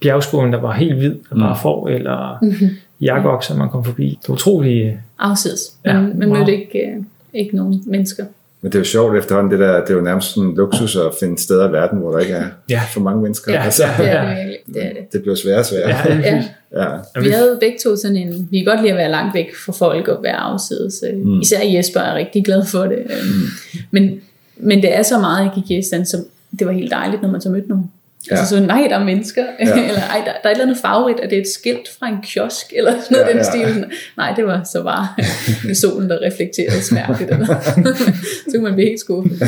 Speaker 1: bjergskålen, der var helt hvid, der bare får, eller mm-hmm. jakokser, man kom forbi. Det var utroligt
Speaker 3: Afsides.
Speaker 1: Ja,
Speaker 3: Man, man
Speaker 1: wow.
Speaker 3: mødte ikke, øh, ikke nogen mennesker.
Speaker 2: Men det er jo sjovt efterhånden, det der, det er jo nærmest en luksus at finde steder i verden, hvor der ikke er
Speaker 1: Ja.
Speaker 2: for mange mennesker.
Speaker 1: Ja,
Speaker 2: altså,
Speaker 3: Det er
Speaker 1: Ja.
Speaker 3: det virkelig. Det er det.
Speaker 2: det bliver sværere og sværere.
Speaker 1: Ja,
Speaker 3: Ja.
Speaker 2: ja.
Speaker 3: Vi havde begge to sådan en, vi kan godt lide at være langt væk fra folk og være afsides. Mm. Især Jesper er rigtig glad for det. Mm. Men, men det er så meget i Kirgistan, så det var helt dejligt, når man så mødte nogen. Ja. Altså så, nej, der er mennesker, ja. eller ej, der, der er et eller andet favorit, at det er et skilt fra en kiosk, eller sådan noget ja, den ja. stil. Nej, det var så bare solen, der reflekterede smærkeligt, eller så kunne man blive helt skuffet.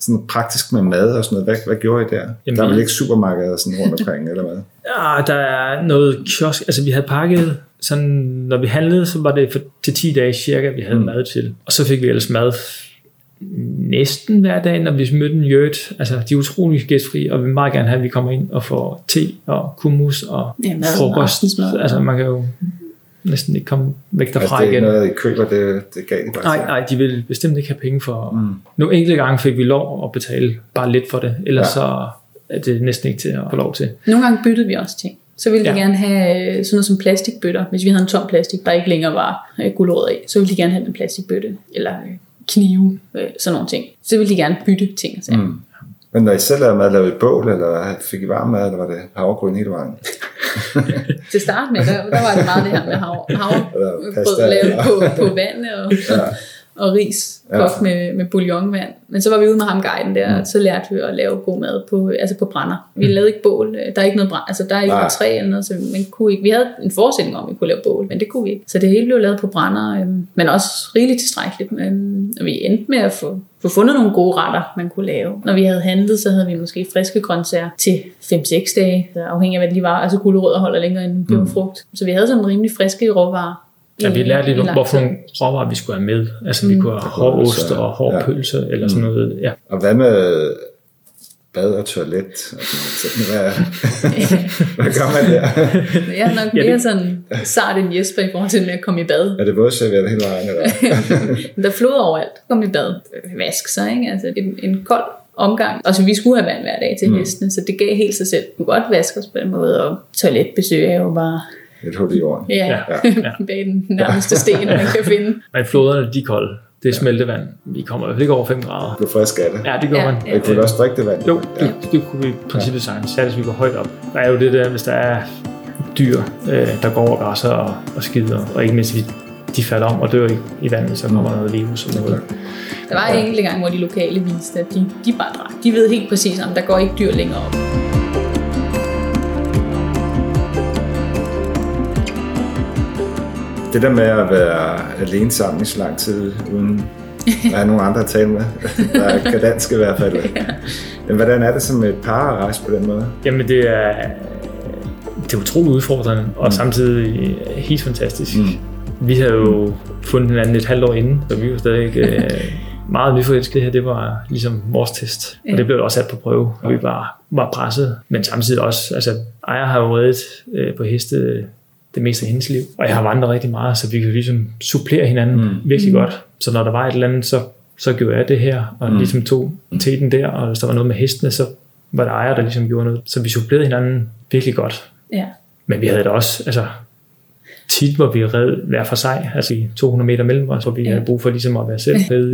Speaker 2: sådan praktisk med mad og sådan noget, hvad, hvad gjorde I der? Jamen, der er vel ikke supermarkeder sådan rundt omkring, eller hvad?
Speaker 1: Ja, der er noget kiosk, altså vi havde pakket sådan, når vi handlede, så var det for, til 10 dage cirka, vi havde mm. mad til. Og så fik vi ellers mad næsten hver dag, når vi mødte en jødt. Altså, de er utrolig gæstfri, og vi vil meget gerne have, at vi kommer ind og får te og kummus og ja, frokost. Altså, man kan jo næsten ikke komme væk derfra
Speaker 2: altså,
Speaker 1: igen.
Speaker 2: det er noget, I køber, det, det gav bare
Speaker 1: Nej, nej, de vil bestemt ikke have penge for... Mm. Nogle enkelte gange fik vi lov at betale bare lidt for det, ellers ja. så er det næsten ikke til at få lov til.
Speaker 3: Nogle gange byttede vi også ting. Så ville de ja. gerne have øh, sådan noget som plastikbøtter. Hvis vi havde en tom plastik, der ikke længere var øh, guldrødder i, så ville de gerne have en plastikbøtte. Eller øh, knive, øh, sådan nogle ting. Så ville de gerne bytte ting. Altså. Mm.
Speaker 2: Men når I selv lavede mad, lavede I bål, eller fik I varm mad, eller var det havregryn hele vejen?
Speaker 3: Til start med, der, der var det meget det her med hav, havregrød lavet på, på vand og, ja og ris kogt med, med bouillonvand. Men så var vi ude med ham guiden der, mm. og så lærte vi at lave god mad på, altså på brænder. Vi mm. lavede ikke bål, der er ikke noget brænd, altså der er ikke noget træ eller noget, så man kunne ikke, vi havde en forestilling om, at vi kunne lave bål, men det kunne vi ikke. Så det hele blev lavet på brænder, øhm, men også rigeligt tilstrækkeligt. Men, og vi endte med at få, få fundet nogle gode retter, man kunne lave. Når vi havde handlet, så havde vi måske friske grøntsager til 5-6 dage, afhængig af hvad det lige var. Altså gulerødder holder længere end peberfrugt. Mm. Så vi havde sådan rimelig friske råvarer
Speaker 1: Ja, vi lærte lidt, hvorfor nogle råvarer vi skulle have med. Altså, mm. vi kunne have hård ost og hård ja. pølse, eller sådan mm. noget. Ja.
Speaker 2: Og hvad med bad og toilet? Hvad, hvad gør man der?
Speaker 3: Jeg er nok mere ja, det... sådan sart end Jesper i forhold til med at komme i bad.
Speaker 2: Er det både serveret hele vejen? Eller?
Speaker 3: der flod overalt. Kom i bad. Vask sig, ikke? Altså en, en kold omgang. Og så vi skulle have vand hver dag til mm. hestene, så det gav helt sig selv. Du kunne godt vaske os på den måde, og toiletbesøg er jo bare
Speaker 2: et hul i jorden.
Speaker 3: Ja, ja. bag den nærmeste sten, man kan finde.
Speaker 1: Men floderne, de er kolde. Det er smeltevand. Vi kommer i hvert fald ikke over 5 grader.
Speaker 2: Du er frisk af det.
Speaker 1: Ja, det gør ja, man.
Speaker 2: Ja. Og kunne også drikke det vand?
Speaker 1: Jo, det, ja. det, det kunne vi i princippet sagtens. Særligt, hvis vi går højt op. Der er jo det der, hvis der er dyr, øh, der går over græsser og, og skider, og ikke mindst, de falder om og dør i, i vandet, så kommer mm. noget virus og noget.
Speaker 3: Der var en enkelt gang, hvor de lokale viste, at de, de bare drak. De ved helt præcis, om der går ikke dyr længere op.
Speaker 2: det der med at være alene sammen i så lang tid, uden at have nogen andre at tale med, der er dansk i hvert fald. ja. Men hvordan er det som et par at rejse på den måde?
Speaker 1: Jamen det er, det er utroligt udfordrende, og mm. samtidig helt fantastisk. Mm. Vi havde jo fundet hinanden et halvt år inden, så vi var stadig øh, meget nyforelskede her. Det var ligesom vores test, og det blev også sat på prøve, og vi var, var presset. Men samtidig også, altså Ejer har jo reddet øh, på heste det meste af hendes liv. Og jeg har vandret rigtig meget, så vi kan ligesom supplere hinanden mm. virkelig mm. godt. Så når der var et eller andet, så, så gjorde jeg det her, og mm. ligesom tog teten der, og hvis der var noget med hestene, så var der ejer, der ligesom gjorde noget. Så vi supplerede hinanden virkelig godt.
Speaker 3: Ja.
Speaker 1: Men vi havde det også, altså tit, hvor vi red hver for sig, altså i 200 meter mellem os, hvor vi ja. havde brug for ligesom at være selv med.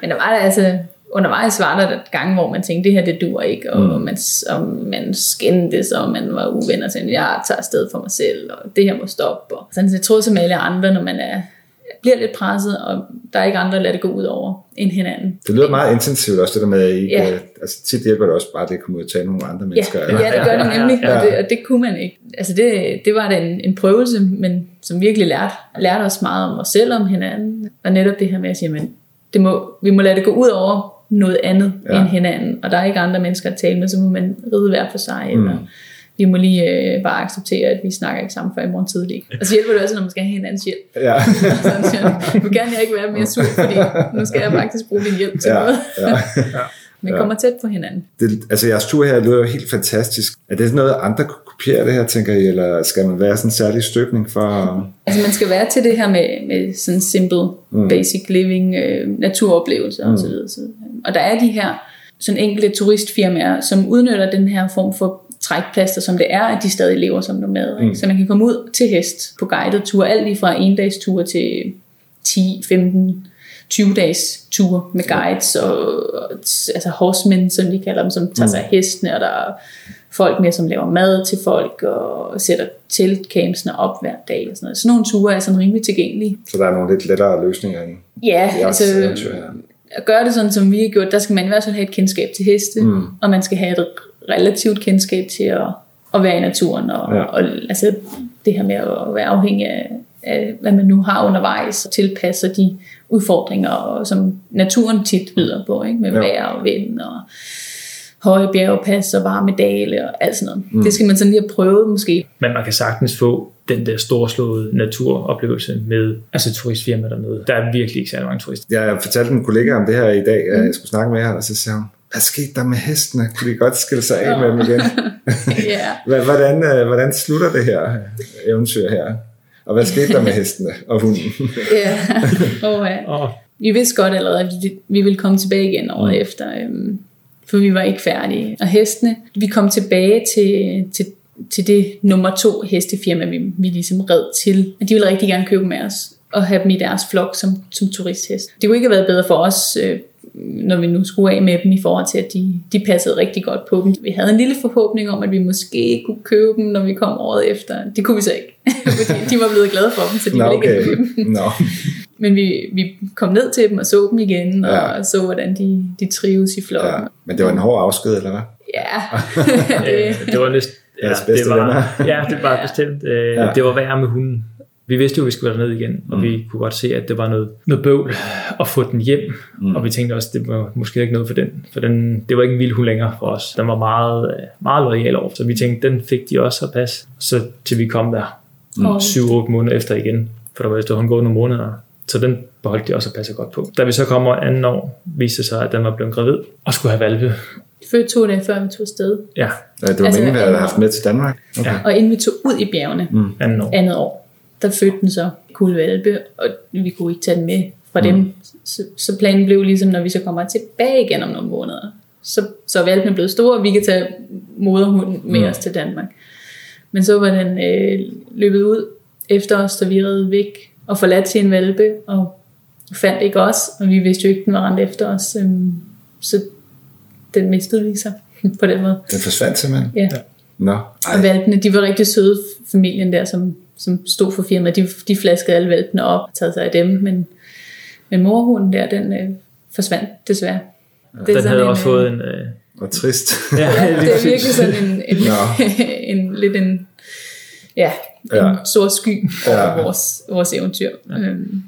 Speaker 3: Men der var det altså, undervejs var der gange, hvor man tænkte, det her det dur ikke, og, mm. man, og man skændtes, og man var uvenner, og tænkte, jeg tager afsted for mig selv, og det her må stoppe. Og sådan, så jeg tror som alle andre, når man er, bliver lidt presset, og der er ikke andre, der lader det gå ud over end hinanden.
Speaker 2: Det lyder meget intensivt også, det der med, at I, ja. altså tit hjælper det også bare, at det kommer ud og tale nogle andre mennesker.
Speaker 3: Ja, ja det gør det nemlig, ja. og, det, og det kunne man ikke. Altså det, det var da en, en prøvelse, men som virkelig lærte, lærte os meget om os selv, om hinanden, og netop det her med at sige, men det må, vi må lade det gå ud over noget andet ja. end hinanden, og der er ikke andre mennesker at tale med, så må man ride hver for sig, mm. eller vi må lige øh, bare acceptere, at vi snakker ikke sammen før i morgen tidlig. Og så hjælper det også, når man skal have hinandens hjælp. Ja. så jeg vil gerne ikke være mere sur, fordi nu skal jeg faktisk bruge din hjælp til ja. noget. ja. ja. Man kommer tæt på hinanden.
Speaker 2: Det, altså jeres tur her lyder jo helt fantastisk. Er det noget, andre kopiere det her, tænker I, eller skal man være sådan en særlig støbning for...
Speaker 3: Altså man skal være til det her med, med sådan simple, mm. basic living, øh, naturoplevelser mm. osv. Og der er de her sådan enkelte turistfirmaer, som udnytter den her form for trækplaster, som det er, at de stadig lever som nomader. Mm. Så man kan komme ud til hest på guided tur, alt lige fra en dags tur til 10, 15, 20 dages tur med guides og, og altså horsemen, som de kalder dem, som tager sig af mm. hestene, og der er folk med, som laver mad til folk og sætter teltcampsene op hver dag og sådan noget. Sådan nogle ture er sådan rimelig tilgængelige.
Speaker 2: Så der er nogle lidt lettere løsninger i?
Speaker 3: Ja, altså at gøre det sådan, som vi har gjort, der skal man i hvert fald have et kendskab til heste, mm. og man skal have et relativt kendskab til at, at være i naturen, og,
Speaker 2: Ja.
Speaker 3: og altså det her med at være afhængig af, af, hvad man nu har undervejs, og tilpasse de udfordringer, og, som naturen tit byder på, ikke? med
Speaker 2: Ja.
Speaker 3: vejr og vind, og høje bjergpas og varme dale og alt sådan noget. Mm. Det skal man sådan lige have prøvet måske.
Speaker 1: Men man kan sagtens få den der storslåede naturoplevelse med altså turistfirma dernede. Der er virkelig ikke særlig mange turister.
Speaker 2: Jeg fortalte min kollega om det her i dag, at jeg skulle snakke med jer, og så sagde hun, hvad skete der med hestene? Kunne de godt skille sig af med dem igen?
Speaker 3: ja.
Speaker 2: Hva- Hvordan, øh, hvordan slutter det her eventyr her? Og hvad skete der med hestene og hunden?
Speaker 3: ja. Og, ja.
Speaker 1: Og
Speaker 3: Vi vidste godt allerede, at vi- vi ville komme tilbage igen året mm. efter, øhm, for vi var ikke færdige. Og hestene, vi kom tilbage til, til, til det nummer to hestefirma, vi, vi ligesom red til. Og de ville rigtig gerne købe med os og have dem i deres flok som, som turisthest. Det kunne ikke have været bedre for os, øh, når vi nu skulle af med dem i forhold til, at de, de passede rigtig godt på dem. Vi havde en lille forhåbning om, at vi måske kunne købe dem, når vi kom året efter. Det kunne vi så ikke, fordi de var blevet glade for dem, så de
Speaker 2: Nå,
Speaker 3: ville ikke
Speaker 2: okay.
Speaker 3: købe dem.
Speaker 2: Nå.
Speaker 3: Men vi, vi kom ned til dem og så dem igen, og
Speaker 2: Ja.
Speaker 3: så, hvordan de, de trives i flokken.
Speaker 2: Ja. Men det var en hård afsked, eller hvad?
Speaker 3: Ja,
Speaker 1: øh, det var næsten... Ja,
Speaker 2: bedste
Speaker 1: det var,
Speaker 2: venner.
Speaker 1: ja, det var bestemt. Øh,
Speaker 2: Ja.
Speaker 1: Det var værre med hunden. Vi vidste jo, at vi skulle ned igen, og mm. vi kunne godt se, at det var noget, noget bøvl at få den hjem. Mm. Og vi tænkte også, at det var måske ikke noget for den. For den, det var ikke en vild hund længere for os. Den var meget, meget lojal over. Så vi tænkte, den fik de også at passe. Så til vi kom der mm.
Speaker 3: Og-
Speaker 1: 7-8 måneder efter igen. For der var efterhånden gået nogle måneder. Så den beholdt de også at passe godt på. Da vi så kommer anden år, viste det sig, at den var blevet gravid og skulle have valpe.
Speaker 3: fødte to dage før vi tog afsted.
Speaker 1: Ja,
Speaker 2: Ja, det var
Speaker 3: Altså,
Speaker 2: meningen, at jeg havde
Speaker 3: ja.
Speaker 2: haft med til Danmark. Okay.
Speaker 1: Ja.
Speaker 3: Og inden vi tog ud i bjergene mm.
Speaker 1: anden år.
Speaker 3: andet år, der fødte den så kulvalpe, og vi kunne ikke tage den med fra mm. dem. Så, så planen blev ligesom, når vi så kommer tilbage igen om nogle måneder, så, så er valpene blevet store, og vi kan tage moderhunden med mm. os til Danmark. Men så var den øh, løbet ud efter os, da vi redde væk og forladt sin valpe, og fandt ikke os, og vi vidste jo ikke, den var rendt efter os. Øhm, så den mistede vi så på den måde.
Speaker 2: Den forsvandt simpelthen?
Speaker 3: Ja.
Speaker 2: Nå,
Speaker 3: Og
Speaker 2: ej.
Speaker 3: valpene, de var rigtig søde, familien der, som, som stod for firmaet. De, de flaskede alle valpene op og taget sig af dem, men, men morhunden der, den øh, forsvandt desværre. Det
Speaker 1: Den havde
Speaker 3: en,
Speaker 1: også
Speaker 3: øh,
Speaker 1: fået en... Øh,
Speaker 2: Hvor trist.
Speaker 1: ja,
Speaker 3: Ja, det er virkelig sådan en, en,
Speaker 2: Nå.
Speaker 3: en, lidt en, ja, en
Speaker 2: Ja.
Speaker 3: ja. sort sky over
Speaker 2: Ja.
Speaker 3: ja. vores, vores eventyr. Ja. Øhm,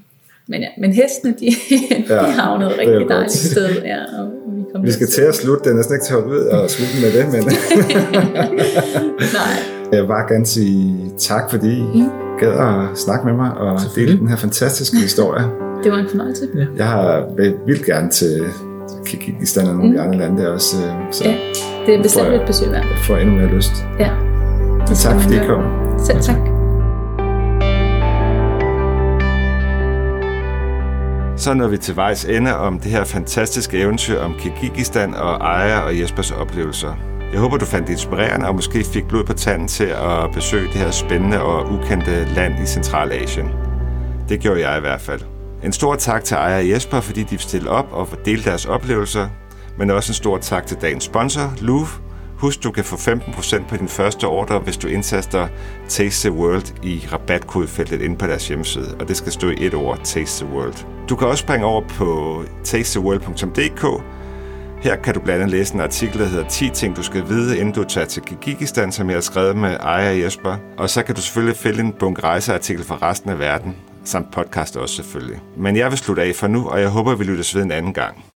Speaker 3: men ja, men hestene, de, de
Speaker 2: Ja,
Speaker 3: havnede et rigtig dejligt sted. Ja, og vi, kom
Speaker 2: Vi skal til at slutte. Det er næsten ikke til at ud og slutte med det, men
Speaker 3: Nej,
Speaker 2: jeg vil bare gerne sige tak, fordi I
Speaker 3: Mm.
Speaker 2: gad at snakke med mig og dele den her fantastiske historie.
Speaker 3: det var en fornøjelse.
Speaker 2: Jeg har vil vildt gerne til Kyrgyzstan og nogle af de andre lande der også, øh, så
Speaker 3: Mm. Ja, det er bestemt et besøg værd.
Speaker 2: jeg får endnu mere lyst.
Speaker 3: Ja.
Speaker 2: Så tak fordi I kom.
Speaker 3: Selv tak.
Speaker 2: Så når vi til vejs ende om det her fantastiske eventyr om Kirgisistan og Aya og Jespers oplevelser. Jeg håber, du fandt det inspirerende og måske fik blod på tanden til at besøge det her spændende og ukendte land i Centralasien. Det gjorde jeg i hvert fald. En stor tak til Aya og Jesper, fordi de stillede op og delte deres oplevelser, men også en stor tak til dagens sponsor, Louvre. Husk, du kan få 15% på din første ordre, hvis du indtaster Taste the World i rabatkodefeltet inde på deres hjemmeside, og det skal stå i et ord, Taste the World. Du kan også springe over på tastetheworld.dk. Her kan du blandt andet læse en artikel, der hedder 10 ting, du skal vide, inden du tager til Kirgisistan, som jeg har skrevet med Aya og Jesper. Og så kan du selvfølgelig fælde en bunke rejseartikel fra resten af verden, samt podcast også selvfølgelig. Men jeg vil slutte af for nu, og jeg håber, vi lyttes ved en anden gang.